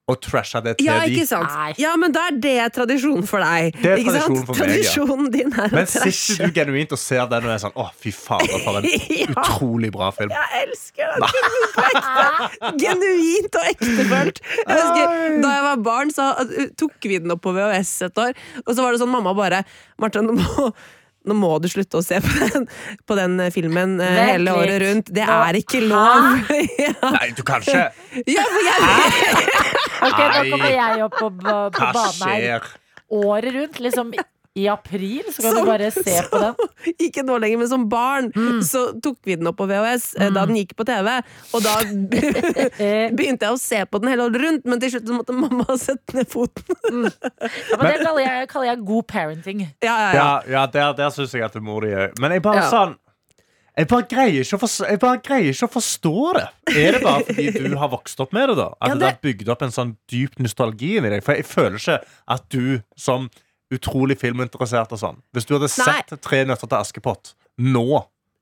og trasha det til Ja, ikke sant? De. Ja, men da er det tradisjon for deg. Det er ikke sant? tradisjon for meg, ja. Tradisjonen din er å Men sitter du genuint og ser den og er sånn Å, fy fader, for en Ja. utrolig bra film. Jeg elsker den filmen på ekte! Genuint og ektefølt. Jeg husker, da jeg var barn, så uh, tok vi den opp på VHS et år. Og så var det sånn mamma bare Martha, nå må, nå må du slutte å se på den, på den filmen uh, hele året litt. rundt. Det er ikke lov! ja. Nei, du kan ikke ja, for jeg Ok, nå kommer jeg opp på, på banen her. Året rundt, liksom i april, så kan Som- du bare se på den. Ikke nå lenger, men som barn så tok vi den opp på VHS mm. da den gikk på TV. Og da Eh, begynte jeg å se på den hele året rundt, men til slutt så måtte mamma sette ned foten. Ja, men det kaller jeg, kaller jeg god parenting. Ja, ja, ja. Ja, ja der, der syns jeg at mor di er Men jeg bare Ja. sånn jeg bare, greier ikke å forstå, jeg bare greier ikke å forstå det. Er det bare fordi du har vokst opp med det? da? At Ja, det... det- har bygd opp en sånn dyp nostalgi inni deg? For jeg føler ikke at du som utrolig filminteressert og sånn Hvis du hadde Nei. sett Tre nøtter til Askepott nå,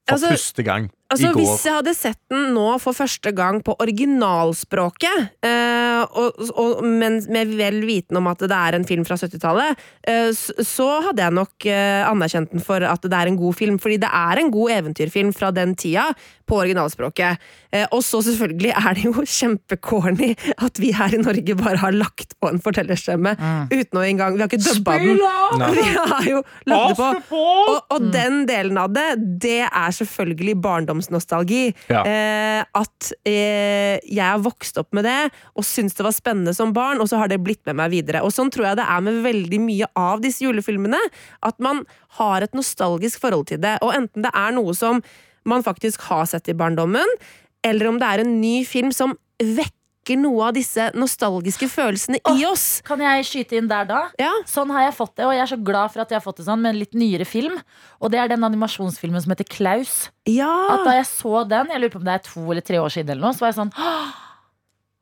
for Altså- første gang Altså, hvis jeg hadde sett den nå for første gang på originalspråket, eh, og, og, men med vel viten om at det er en film fra 70-tallet, eh, så hadde jeg nok eh, anerkjent den for at det er en god film. Fordi det er en god eventyrfilm fra den tida på originalspråket. Eh, og så selvfølgelig er det jo kjempecorny at vi her i Norge bare har lagt på en fortellerstemme uten å engang Vi har ikke dubba den. Nei. Vi har jo lagt det på. Og, Og, mm. den delen av det, det er selvfølgelig barndomsnostalgi. Ja. Eh, at eh, jeg har vokst opp med det og syntes det var spennende som barn, og så har det blitt med meg videre. Og sånn tror jeg det er med veldig mye av disse julefilmene. At man har et nostalgisk forhold til det. Og enten det er noe som man faktisk har sett i barndommen, eller om det er en ny film som vekker noe av disse nostalgiske følelsene i oss. Kan jeg skyte inn der da? Ja. Sånn har jeg fått det, og jeg er så glad for at jeg har fått det sånn med en litt nyere film. Og det er den animasjonsfilmen som heter Klaus. At da jeg så den, jeg lurer på om det er to eller tre år siden, eller noe, så var jeg sånn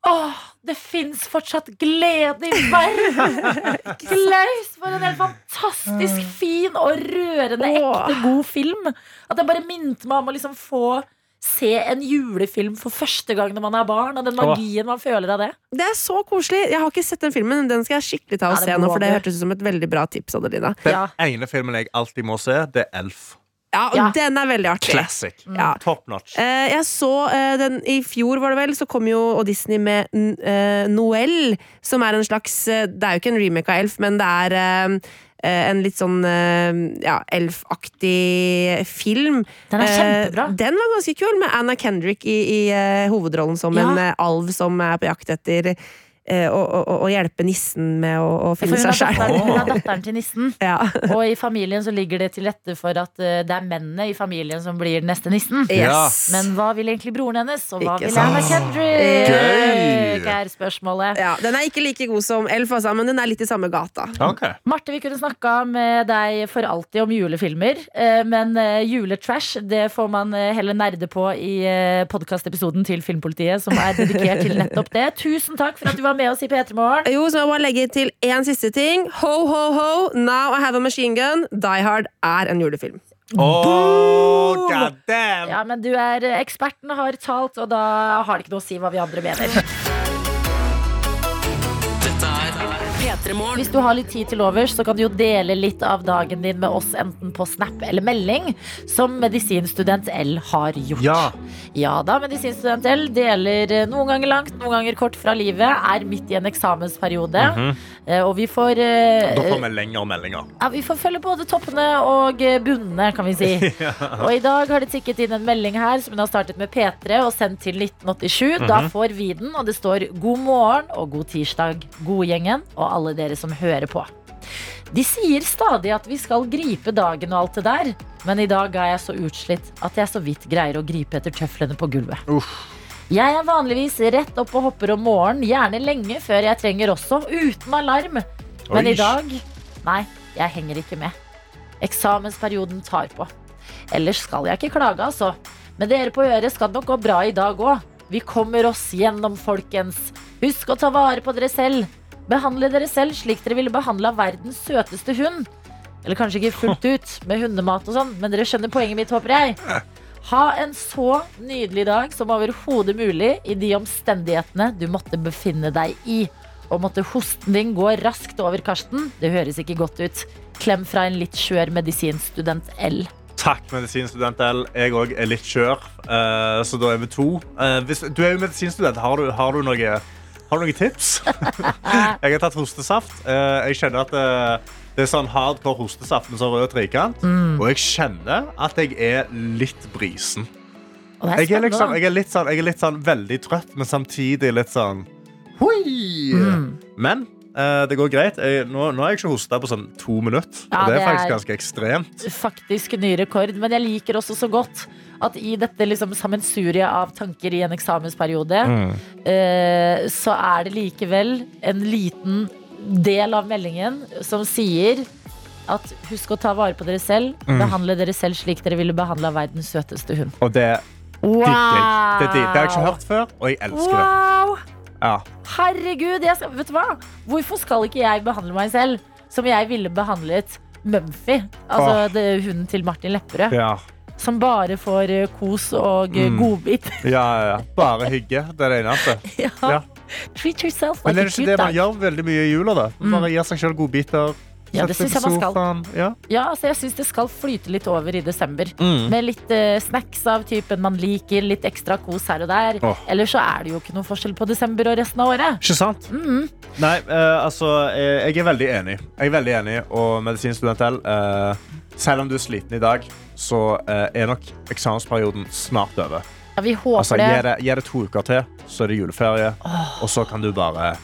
Åh, det fins fortsatt glede i verden! Klaus, for en helt fantastisk fin og rørende, ekte god film. At jeg bare minte meg om å liksom få se en julefilm for første gang når man er barn, og den magien man føler av det. Det er så koselig. Jeg har ikke sett den filmen. Den skal jeg skikkelig ta og Ja, se nå, for det hørtes ut som et veldig bra tips. Adelina. Den Ja. ene filmen jeg alltid må se, det er Elf. Ja, Ja. Den er veldig artig. Classic. Ja. Top notch. Eh, jeg så eh, den I fjor var det vel, så kom jo og Disney med n- eh, Noel, som er en slags eh, Det er jo ikke en remake av Elf, men det er eh, en litt sånn eh, ja, Elf-aktig film. Den er Eh, kjempebra. den var ganske kul, med Anna Kendrick i, i eh, hovedrollen som Ja. en eh, alv som er på jakt etter eh, å, å, å hjelpe nissen med å, å finne seg sjøl. hun er datteren til nissen. Ja. Og i familien så ligger det til rette for at eh, det er mennene i familien som blir den neste nissen. Yes. Men hva vil egentlig broren hennes, og hva Ikke vil. Anna Kendrick? Er spørsmålet. ja, Den er ikke like god som Elf, altså, men den er litt i samme gata. Okay. Marte, vi kunne snakka med deg for alltid om julefilmer, eh, men juletrash det får man heller nerde på i podkastepisoden til Filmpolitiet, som er dedikert til nettopp det. Tusen takk for at du var med oss i P3 Morgen. Jo, så må jeg bare legge til én siste ting. Ho, ho, ho, now I have a machine gun. Die Hard er en julefilm. Oh, god damn! Ja, men du er eh, Eksperten har talt, og da har det ikke noe å si hva vi andre mener. Hvis du har litt tid til overs, så kan du jo dele litt av dagen din med oss, enten på Snap eller melding, som medisinstudent L har gjort. Ja. Ja da, medisinstudent L deler eh, noen ganger langt, noen ganger kort fra livet, er midt i en eksamensperiode, eh, og vi får eh, Da får vi lengre meldinger. ja, Vi får følge både toppene og bunnene, kan vi si. Og i dag har det tikket inn en melding her som hun har startet med P3 og sendt til 1987. Da får vi den, og det står 'God morgen og god tirsdag, godgjengen og alle dere som hører på'. De sier stadig at vi skal gripe dagen og alt det der, men i dag er jeg så utslitt at jeg så vidt greier å gripe etter tøflene på gulvet. Uff. Jeg er vanligvis rett opp og hopper om morgenen, gjerne lenge før jeg trenger også, uten alarm. Men Oi. i dag, nei, jeg henger ikke med. Eksamensperioden tar på. Ellers skal jeg ikke klage, altså. Med dere på øret skal det nok gå bra i dag òg. Vi kommer oss gjennom, folkens. Husk å ta vare på dere selv. Behandle dere selv slik dere ville behandla verdens søteste hund. Eller kanskje ikke fullt ut med hundemat og sånn, men dere skjønner poenget mitt, håper jeg. Ha en så nydelig dag som overhodet mulig i de omstendighetene du måtte befinne deg i. Og måtte hosten din gå raskt over, Karsten. Det høres ikke godt ut. Klem fra en litt skjør medisinstudent L. Takk, medisinstudent L. Jeg òg er litt skjør, eh, så da er vi to. Eh, du er jo medisinstudent. Har du, har du, noe, har du noen tips? jeg har tatt hostesaft. Eh, jeg kjenner at det, det er sånn hardcore hostesaft med sånn rød trikant. Og jeg kjenner at jeg er litt brisen. Er Jeg er, liksom, jeg, er litt sånn, jeg er litt sånn veldig trøtt, men samtidig litt sånn Hui! Men eh, det går greit. Jeg, nå, nå har jeg ikke hosta på sånn to minutter. Ja, og det er det faktisk er- ganske ekstremt. faktisk ny rekord. Men jeg liker også så godt at i dette liksom sammensuriet av tanker i en eksamensperiode, eh, så er det likevel en liten del av meldingen som sier at husk å ta vare på dere selv. Behandle dere selv slik dere ville behandla verdens søteste hund. Og det digger jeg. Det, det, det har jeg ikke hørt før, og jeg elsker det. Ja. Herregud, jeg skal, vet du hva? Hvorfor skal ikke jeg behandle meg selv som jeg ville behandlet Mumphy? Altså det, hunden til Martin Lepperød. Ja. Som bare får eh, kos og eh, Mm. godbit. Ja, ja, ja. Bare hygge. Det er det eneste. ja. Treat yourself Men er det ikke det man gjør veldig mye i jula? da? Bare gir seg selv godbiter. Ja, det syns synes jeg man skal. Ja. Ja, altså jeg syns det skal flyte litt over i desember. Mm. Med litt uh, snacks av typen man liker, litt ekstra kos her og der. Oh. Eller så er det jo ikke noen forskjell på desember og resten av året. Ikke sant? Mm. Nei, uh, altså eh, Jeg er veldig enig. Jeg er veldig enig, og medisinstudent L uh, Selv om du er sliten i dag, så er nok eksamensperioden snart over. Ja, vi håper Altså, Gi det. gi det to uker til, så er det juleferie. Og så kan du bare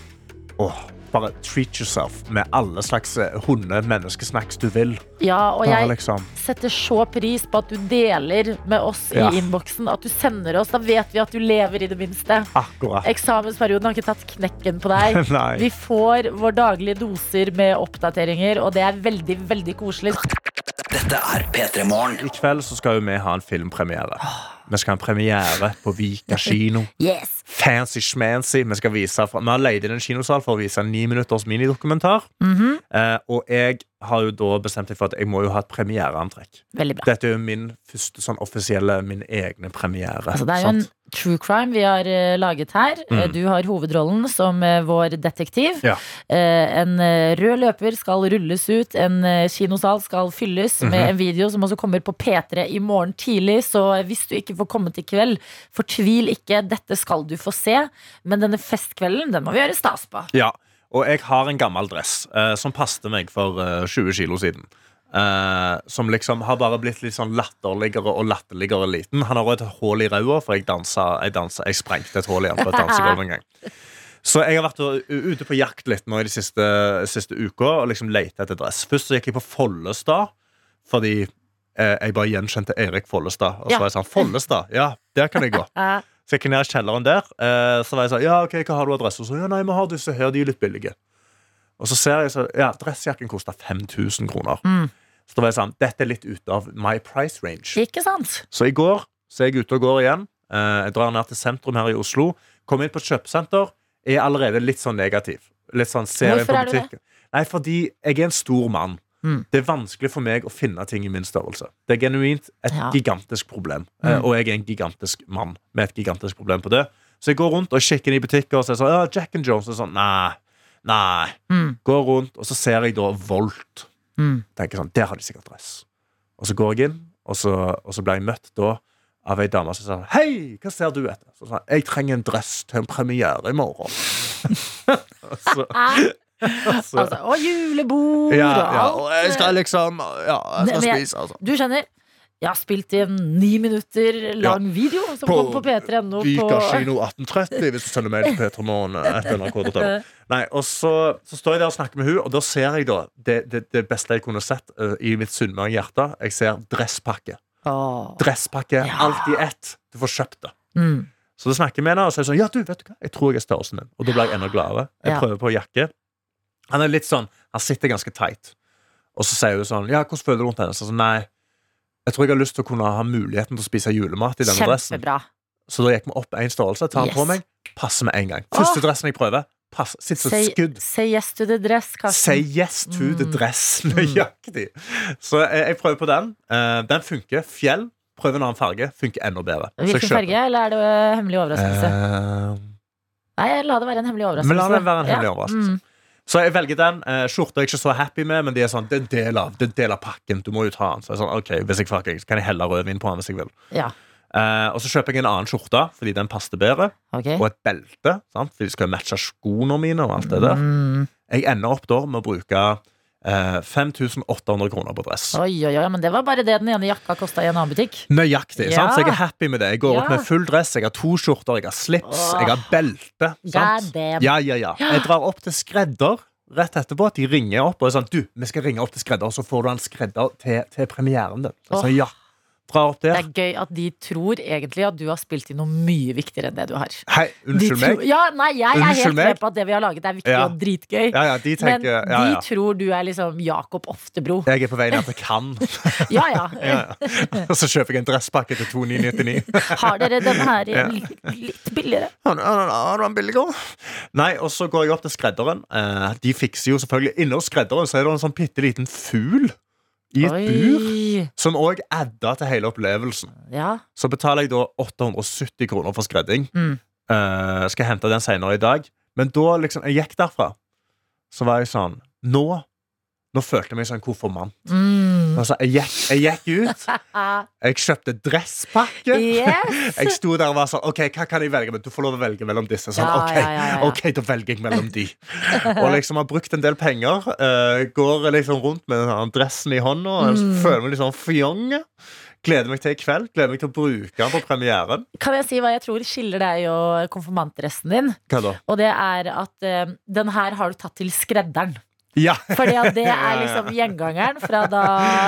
åh, Bare treat yourself med alle slags eh, hunde-menneskesnacks du vil. Ja, og jeg liksom setter så pris på at du deler med oss Ja. i innboksen. At du sender oss. Da vet vi at du lever i det minste. Akkurat. Eksamensperioden har ikke tatt knekken på deg. Vi får vår daglige doser med oppdateringer, og det er veldig, veldig koselig. Dette er P3 Morgen. I kveld så skal jo vi ha en filmpremiere. Vi skal ha en premiere på Vika kino. Yes! Fancy schmancy. Vi, skal vise fra, vi har leid inn en kinosal for å vise en ni minutters minidokumentar. Mhm. eh, og jeg har jo da bestemt meg for at jeg må jo ha et premiereantrekk. Dette er jo min første sånn offisielle, min egne premiere. Altså, det er jo en sant? True crime vi har eh, laget her. Eh, Mm. Du har hovedrollen som eh, vår detektiv. Ja. En rød løper skal rulles ut. En kinosal skal fylles med en video som også kommer på P3 i morgen tidlig. Så hvis du ikke får komme til kveld, fortvil ikke. Dette skal du få se. Men denne festkvelden, den må vi gjøre stas på. Ja, og jeg har en gammel dress som passte meg for eh, 20 kilo siden. Eh, som liksom har bare blitt litt sånn latterligere og latterligere liten. Han har òg et hull i ræva, for jeg dansa, jeg, dansa, jeg sprengte et hull igjen på et dansegulv en gang. Så jeg har vært ute på jakt litt nå i de siste, siste uka og liksom leita etter dress. Først så gikk jeg på Follestad, fordi eh, jeg bare gjenkjente Erik Follestad. Og så Ja. var jeg sånn, Follestad, ja, der kan jeg gå. Så jeg gikk ned i kjelleren der. Eh, så var jeg sånn, ja, ok, hva har du adresse? Og så, ja, nei, vi har disse her, de er litt billige. Og så ser jeg så, ja, dressjakken koster 5000 kroner. Mm. Så da var jeg sånn, dette er litt ute av my price range. ikke sant? Så i går så er jeg ute og går igjen. Eh, jeg drar ned til sentrum her i Oslo. Kommer inn på et kjøpesenter. Er allerede litt sånn negativ. Litt sånn, ser inn på er butikken. Nei, fordi jeg er en stor mann. Mm. Det er vanskelig for meg å finne ting i min størrelse. Det er genuint et Ja. gigantisk problem. Eh, Mm. og jeg er en gigantisk mann med et gigantisk problem på det. Så jeg går rundt og kikker inn i butikker og sier sånn, ja, Jack and Jones er sånn, nei, nei. Mm. Går rundt, og så ser jeg da Volt. Mm. Tenker sånn, der har de sikkert dress. Og så går jeg inn, og så, og så ble jeg møtt da av ei dame som sa Hei, hva ser du etter? Så sånn, jeg trenger en dress til en premiere i morgen. Og så, så, Altså, og julebord ja, og ja, alt. og jeg skal liksom Ja, jeg skal spise, altså. Du skjønner, Jeg har spilt i en ni minutter lang video som På kom på P3.no. Vika på- kino 1830 hvis du sender mail til p3morgen. Nei, og så, så står jeg der og snakker med hun Og da ser jeg da det, det, det beste jeg kunne sett uh, i mitt sunnmøre hjerte. Jeg ser dresspakke. Oh. Dresspakke, Ja. alt i ett. Du får kjøpt det. Mm. Så da snakker jeg med henne og så er sier sånn Ja, du, vet du hva? Jeg tror jeg er størrelsen din. Og da blir jeg enda gladere. Jeg Ja. prøver på jakke. Han er litt sånn Han sitter ganske teit. Og så sier hun sånn Ja, hvordan føler du rundt henne? Så sånn, nei, jeg tror jeg har lyst til å kunne ha muligheten til å spise julemat i denne dressen. Så da gikk vi opp en størrelse, tar den Yes. på meg, passer med en gang. Første Åh. dressen jeg prøver, pass, sitter som et skudd. say yes to the dress, Karsten. Say yes to the Mm. dress. Nøyaktig. Så jeg, jeg prøver på den. Uh, den funker. Fjell. Prøv en annen farge. Funker enda bedre. Hvilken farge, eller er det øh, hemmelig overraskelse? Uh, Nei, la det være en hemmelig overraskelse. Men la det være en hemmelig Ja. overraskelse. Mm. Så jeg velger den. Eh, Skjorta er jeg ikke så happy med, men de er sånn, det er en del av, det er en del av pakken. Du må jo ta den. Så jeg er sånn, ok, Hvis jeg fucker, kan jeg helle rødvin på den hvis jeg vil. Ja, Eh, og så kjøper jeg en annen skjorte fordi den passer bedre. ok. Og et belte, sant? For de skal jo matche skoene mine. og alt det der Mm. Jeg ender opp da med å bruke 5800 kroner på dress. Oi, oi, oi, men det var bare det den ene jakka kosta i en annen butikk. Nøyaktig. Ja. sant? Så jeg er happy med det. Jeg går opp med full dress, jeg har to skjorter, jeg har slips, Åh. jeg har belte. Sant? Ja, ja, ja. Jeg drar opp til skredder rett etterpå. At de ringer opp og er sånn Du, vi skal ringe opp til skredder, så får du en skredder til, til premieren din. Altså, Åh. Drar opp Det der. er gøy at de tror egentlig at du har spilt i noe mye viktigere enn det du har. Hei, unnskyld tror- meg. Ja, nei, jeg er helt med på at det vi har laget, er viktig Ja. og dritgøy. Ja, ja, de Men tenker ja, de tror du er liksom Jakob Oftebro. Jeg er på vei ned til Cannes. Ja, ja. Og så kjøper jeg en dresspakke til 2999. Har dere den her i litt, billigere? Ja, du den det billigere. Nei, og så går jeg opp til skredderen. Eh, de fikser jo selvfølgelig Inne hos skredderen så er det en sånn bitte liten fugl i et bur. Som òg adda til hele opplevelsen. Ja. Så betaler jeg da 870 kroner for skredding. Mm. Uh, skal hente den senere i dag. Men da liksom, jeg gikk derfra, så var jeg sånn Nå Nå følte jeg meg som en konfirmant. Mm. Altså, jeg, gikk, jeg gikk ut, jeg kjøpte dresspakke. Yes! Jeg sto der og var sånn OK, hva kan jeg velge? Men du får lov å velge mellom disse. Sånn, Ja, ok, ja, ja, ja. ok, da velger jeg mellom de. Og liksom har brukt en del penger. Uh, går liksom rundt med den dressen i hånda. og Mm. Føler meg litt sånn fjong. Gleder meg til i kveld. Gleder meg til å bruke den på premieren. Kan jeg si hva jeg tror skiller deg og konfirmantdressen din? Hva da? Og det er at uh, den her har du tatt til skredderen. Ja! Fordi at det er liksom gjengangeren fra da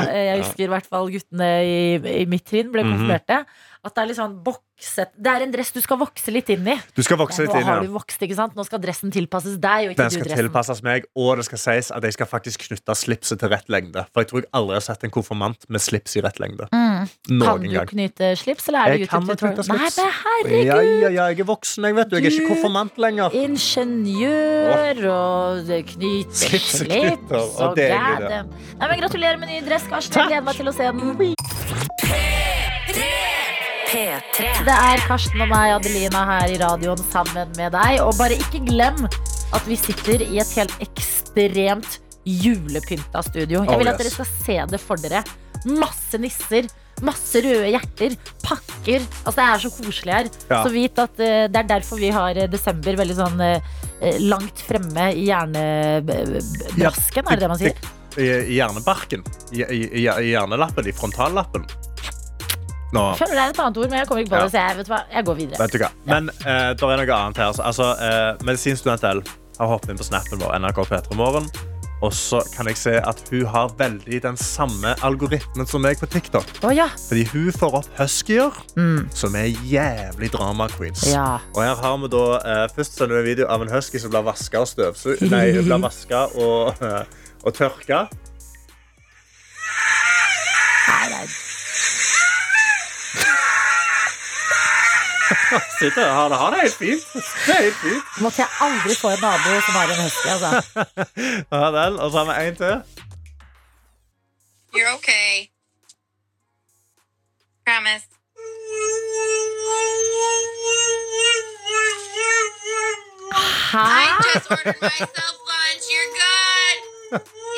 eh, jeg husker i hvert fall guttene i, i mitt trinn ble Mhm. konfirmerte. At det er litt sånn bokset Det er en dress du skal vokse litt inn i. Du skal vokse Ja, litt inn. har Ja. du vokst? Nå skal dressen tilpasses deg, og ikke Den du skal dressen. tilpasses meg, og det skal sies at jeg skal faktisk knytte slipset til rett lengde. For jeg tror jeg aldri har sett en konfirmant med slips i rett lengde. Mm. Kan du gang. knyte slips, eller er Jeg YouTube knyte tutorial? Nei, men herregud! Ja, ja, ja, jeg er voksen, jeg vet du. Jeg er ikke konfirmant lenger. Ingeniør og knyte Slips og slips og og det det. Nei, men Gratulerer med ny dress, Karsten. Jeg gleder meg til å se den. P3. Det er Karsten og meg, Adelina, her i radioen sammen med deg. Og bare ikke glem at vi sitter i et helt ekstremt julepynta studio. Jeg Oh, vil at dere skal se det for dere. Masse nisser. Masse røde hjerter, pakker. Altså Det er så koselig her. Ja. Så vit at uh, Det er derfor vi har eh, desember veldig sånn eh, langt fremme i hjernebrasken, er det det man sier? I, i hjernebarken. I, i, i, I hjernelappen. I frontallappen. Nå, føler det er et annet ord, men jeg kommer ikke på det, så jeg, vet hva, jeg går videre. Men uh, det er noe annet her. Altså, uh, Medisinstudent L har hoppet inn på snappen vår, NRK P3 Morgen. Og så kan jeg se at hun har veldig den samme algoritmen som meg på TikTok. Oh, ja. Fordi hun får opp huskyer, Mm. som er jævlig drama queens. ja. Og her har vi da uh, Først sender en video av en husky som blir vaska og støvsugd. Nei, blir vaska og, uh, og tørka. Nei, nei. Sitter og har det, har det helt fint. Det er helt fint. Måtte jeg aldri få en nabo som har en husky, altså. Ja, den. Og så har vi en til. You're okay. Promise. I just ordered myself lunch. You're good.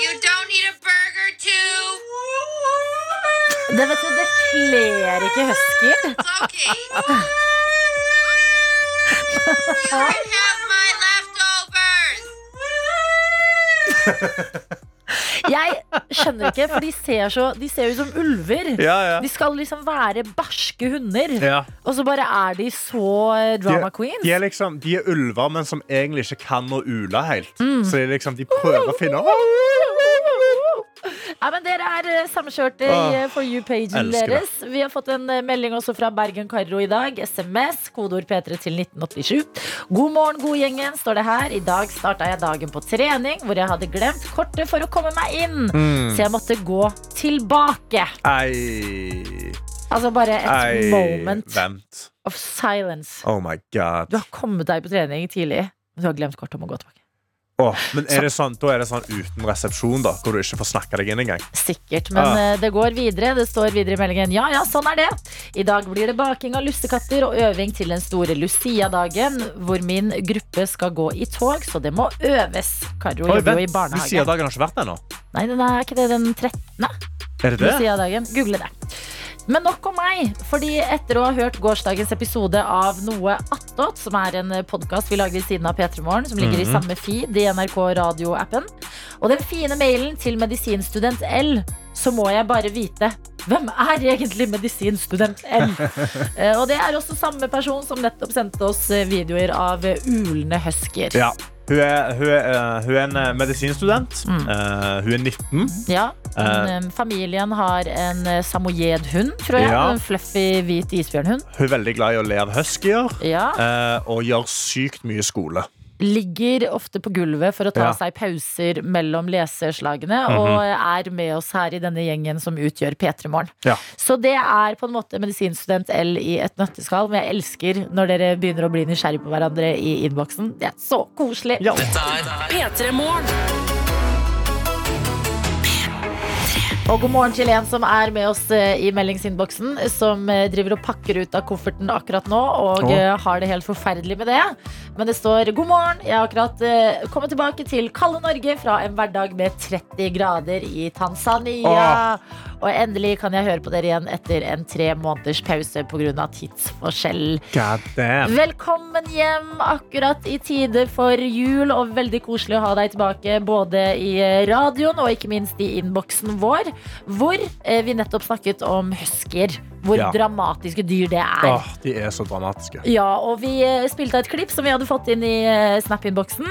You don't need a burger too. Det, vet du, det kler ikke huskyer. Okay. You can have my leftovers. Jeg skjønner ikke, for de ser, så, de ser ut som ulver. Ja, ja. De skal liksom være barske hunder. Ja. Og så bare er de så eh, drama queens. De er, liksom, de er ulver, men som egentlig ikke kan å ule helt. Mm. Så de, liksom, de prøver å finne Ja, men Dere er eh, samkjørte i eh, For you-pagen deres. Vi har fått en eh, melding også fra Bergen Karro i dag. SMS, kodeord P3 til 1987. God morgen, god gjengen, står det her. I dag starta jeg dagen på trening, hvor jeg hadde glemt kortet for å komme meg inn. Mm. Så jeg måtte gå tilbake. Ei, Altså bare et ei, moment Vent. of silence. Oh my god. Du har kommet deg på trening tidlig, men du har glemt kortet om å gå tilbake. Åh, men er det sånn, Da er det sånn uten resepsjon, da hvor du ikke får snakka deg inn engang. Sikkert, men Ah. eh, det går videre. Det står videre i meldingen. Ja, ja, sånn er det. I dag blir det baking av lussekatter og øving til den store Lucia-dagen, hvor min gruppe skal gå i tog, så det må øves. Karo Oi, jobber jo i barnehage. Lucia-dagen har ikke vært der ennå. Nei, den er ikke det den 13. Er det det? Lucia-dagen. Google det. Men nok om meg, fordi etter å ha hørt gårsdagens episode av Noe attåt, som er en podkast vi lager ved siden av P3 Morgen, som ligger i Mhm. samme feed i NRK radioappen, og den fine mailen til medisinstudent L, så må jeg bare vite hvem er egentlig medisinstudent L? Eh, og det er også samme person som nettopp sendte oss eh, videoer av ulende husker. Ja. Hun er, hun, er, eh, hun er en eh, medisinstudent. Mm. Uh, hun er 19. Ja, men, eh, Familien har en samoyed-hund, tror jeg. Ja. En fluffy, hvit isbjørnhund. Hun er veldig glad i å le av huskyer Ja. uh, og gjør sykt mye skole. Ligger ofte på gulvet for å ta Ja. Mhm. seg pauser mellom leseslagene, og er med oss her i denne gjengen som utgjør P3 Morgen. Ja. Så det er på en måte medisinstudent L i et nøtteskall, men jeg elsker når dere begynner å bli nysgjerrig på hverandre i innboksen. Det er så koselig. Ja. P3 Morgen. Og god morgen til en som er med oss eh, i meldingsinnboksen, som eh, driver og pakker ut av kofferten akkurat nå, og eh, har det helt forferdelig med det. Men det står 'God morgen'. Jeg har akkurat kommet tilbake til kalde Norge fra en hverdag med 30 grader i Tanzania. Og endelig kan jeg høre på dere igjen etter en tre måneders pause pga. tidsforskjell. Velkommen hjem akkurat i tide for jul, og veldig koselig å ha deg tilbake både i radioen og ikke minst i innboksen vår, hvor eh, vi nettopp snakket om husker. Hvor Ja. dramatiske dyr det er. Åh, de er så dramatiske. Ja, og vi eh, spilte et klipp som vi hadde fått inn i eh, Snap-innboksen,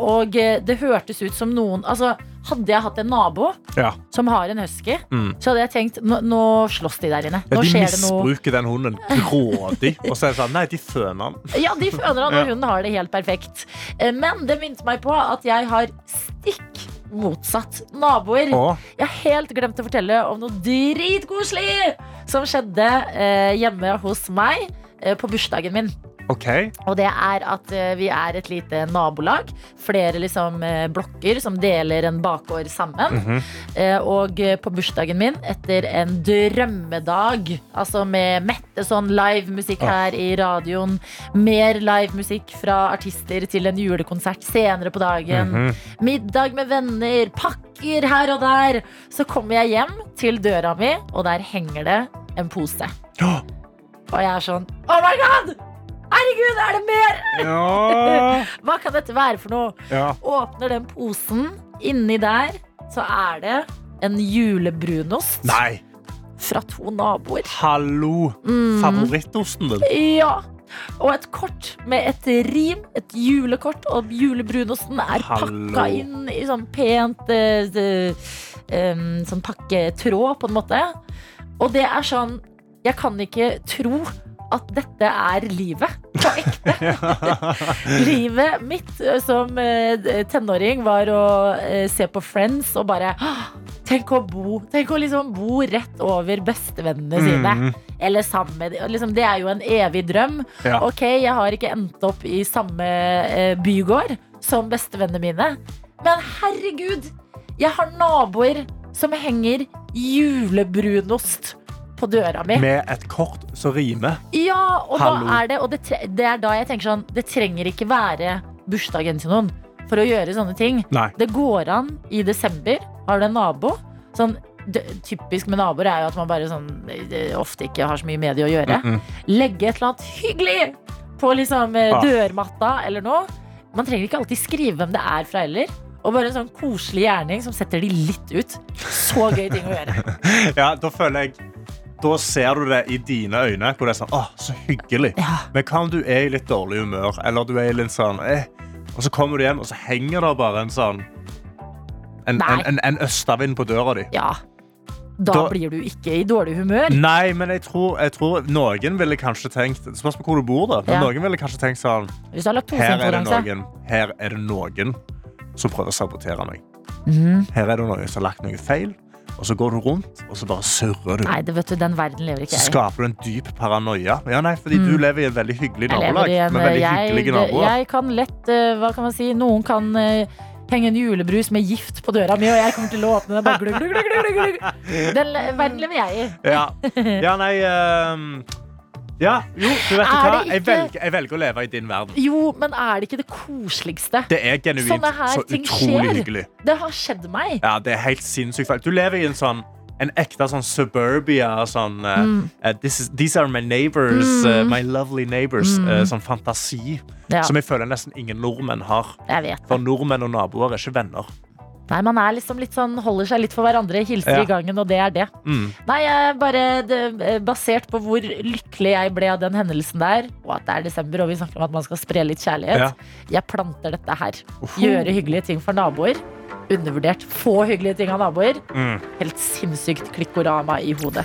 og det hørtes ut som noen Altså, hadde jeg hatt en nabo Ja. som har en husky, Mm. så hadde jeg tenkt nå, nå slåss de der inne. Ja, de misbruker den hunden grådig. Og så er det sånn Nei, de føner han. Ja, de føner han, Ja. og hun har det helt perfekt. Men det minte meg på at jeg har stikk motsatt naboer. Åh, Jeg har helt glemt å fortelle om noe dritkoselig som skjedde eh, hjemme hos meg eh, på bursdagen min. OK. Og det er at eh, vi er et lite nabolag. Flere liksom, eh, blokker som deler en bakgård sammen. Mm -hmm. og på bursdagen min, etter en drømmedag, altså med mette sånn livemusikk her i radioen, mer livemusikk fra artister til en julekonsert senere på dagen, Mhm. middag med venner, pakker her og der, så kommer jeg hjem til døra mi, og der henger det en pose. Og jeg er sånn Oh my god! Herregud, er det mer? Ja. Hva kan dette være for noe? ja. Åpner den posen. Inni der så er det en julebrunost Nei, fra to naboer. hallo. Mm. Favorittosten din. Ja. Og et kort med et rim, et julekort, og julebrunosten er Hallo. pakka inn i sånn pent uh, um, Sånn pakketråd, på en måte. Og det er sånn Jeg kan ikke tro at dette er livet på ekte. Livet mitt eh, som eh, tenåring var å eh, se på Friends og bare Tenk å bo Tenk å liksom bo rett over bestevennene sine. Mm. Eller sammen liksom, Det er jo en evig drøm. Ja. Ok, jeg har ikke endt opp i samme bygård som bestevennene mine. Men herregud, jeg har naboer som henger julebrunost på døra mi. Med et kort som rimer. Ja, og, Hallo. da er det, og det, det er da jeg tenker sånn Det trenger ikke være bursdagen til noen for å gjøre sånne ting. Nei. Det går an i desember. Har du en nabo? Sånn, typisk med naboer er jo at man bare sånn, ofte ikke har så mye med de å gjøre. Mm -mm. Legge et eller annet hyggelig på liksom, eh, Ah. dørmatta eller noe. Man trenger ikke alltid skrive hvem det er fra heller. Og bare en sånn koselig gjerning som setter de litt ut. Så gøy ting å gjøre. Ja, da føler jeg Da ser du det i dine øyne, hvor det er sånn Åh, så hyggelig. Ja. Men hva om du er i litt dårlig humør, eller du er i litt sånn eh, Og så kommer du hjem, og så henger det bare en sånn En, en, en, en østavind på døra di. Ja. Da, Da- blir du ikke i dårlig humør. Nei, men jeg tror, jeg tror noen ville kanskje tenkt spørs på hvor du bor, da. Men Ja. noen ville kanskje tenkt sånn her er, noen, her er det noen som prøver å sabotere meg. Mhm. Her er det noen som har lagt noe feil, og så går du rundt, og så bare surrer du. Nei, det vet du, den verden lever ikke jeg i. skaper du en dyp paranoia. Ja, nei, fordi du lever i en veldig hyggelig Jeg nabolag. i en, Med veldig jeg, naboer. jeg kan lett eh, Hva kan man si? Noen kan eh, henge en julebrus med gift på døra mi, og jeg kommer til å åpne den. Bare glugg, glugg, glugg, glugg, glug. Den verden lever jeg i. Ja, ja nei ehm, Ja, jo, du vet Er hva. Ikke... Jeg velger, jeg velger å leve i din verden. Jo, men er det ikke det koseligste? Det er genuint så utrolig skjer. hyggelig. Det har skjedd meg. Ja, det er helt sinnssykt. Du lever i en sånn en ekte sånn suburbia sånn eh, Mm. uh, this is, These are my neighbors, eh, my lovely neighbors. eh, sånn fantasi Mm. Ja, som jeg føler nesten ingen nordmenn har. For nordmenn og naboer er ikke venner. Nei, man er liksom litt sånn, holder seg litt for hverandre, hilser Ja. i gangen, og det er det. Mm. Nei, jeg bare det, eh, Basert på hvor lykkelig jeg ble av den hendelsen der, og at det er desember og vi snakker om at man skal spre litt kjærlighet, Ja. jeg planter dette her. Gjøre hyggelige ting for naboer. Undervurdert. Få hyggelige ting av naboer. Mm. Helt sinnssykt klikkorama i hodet.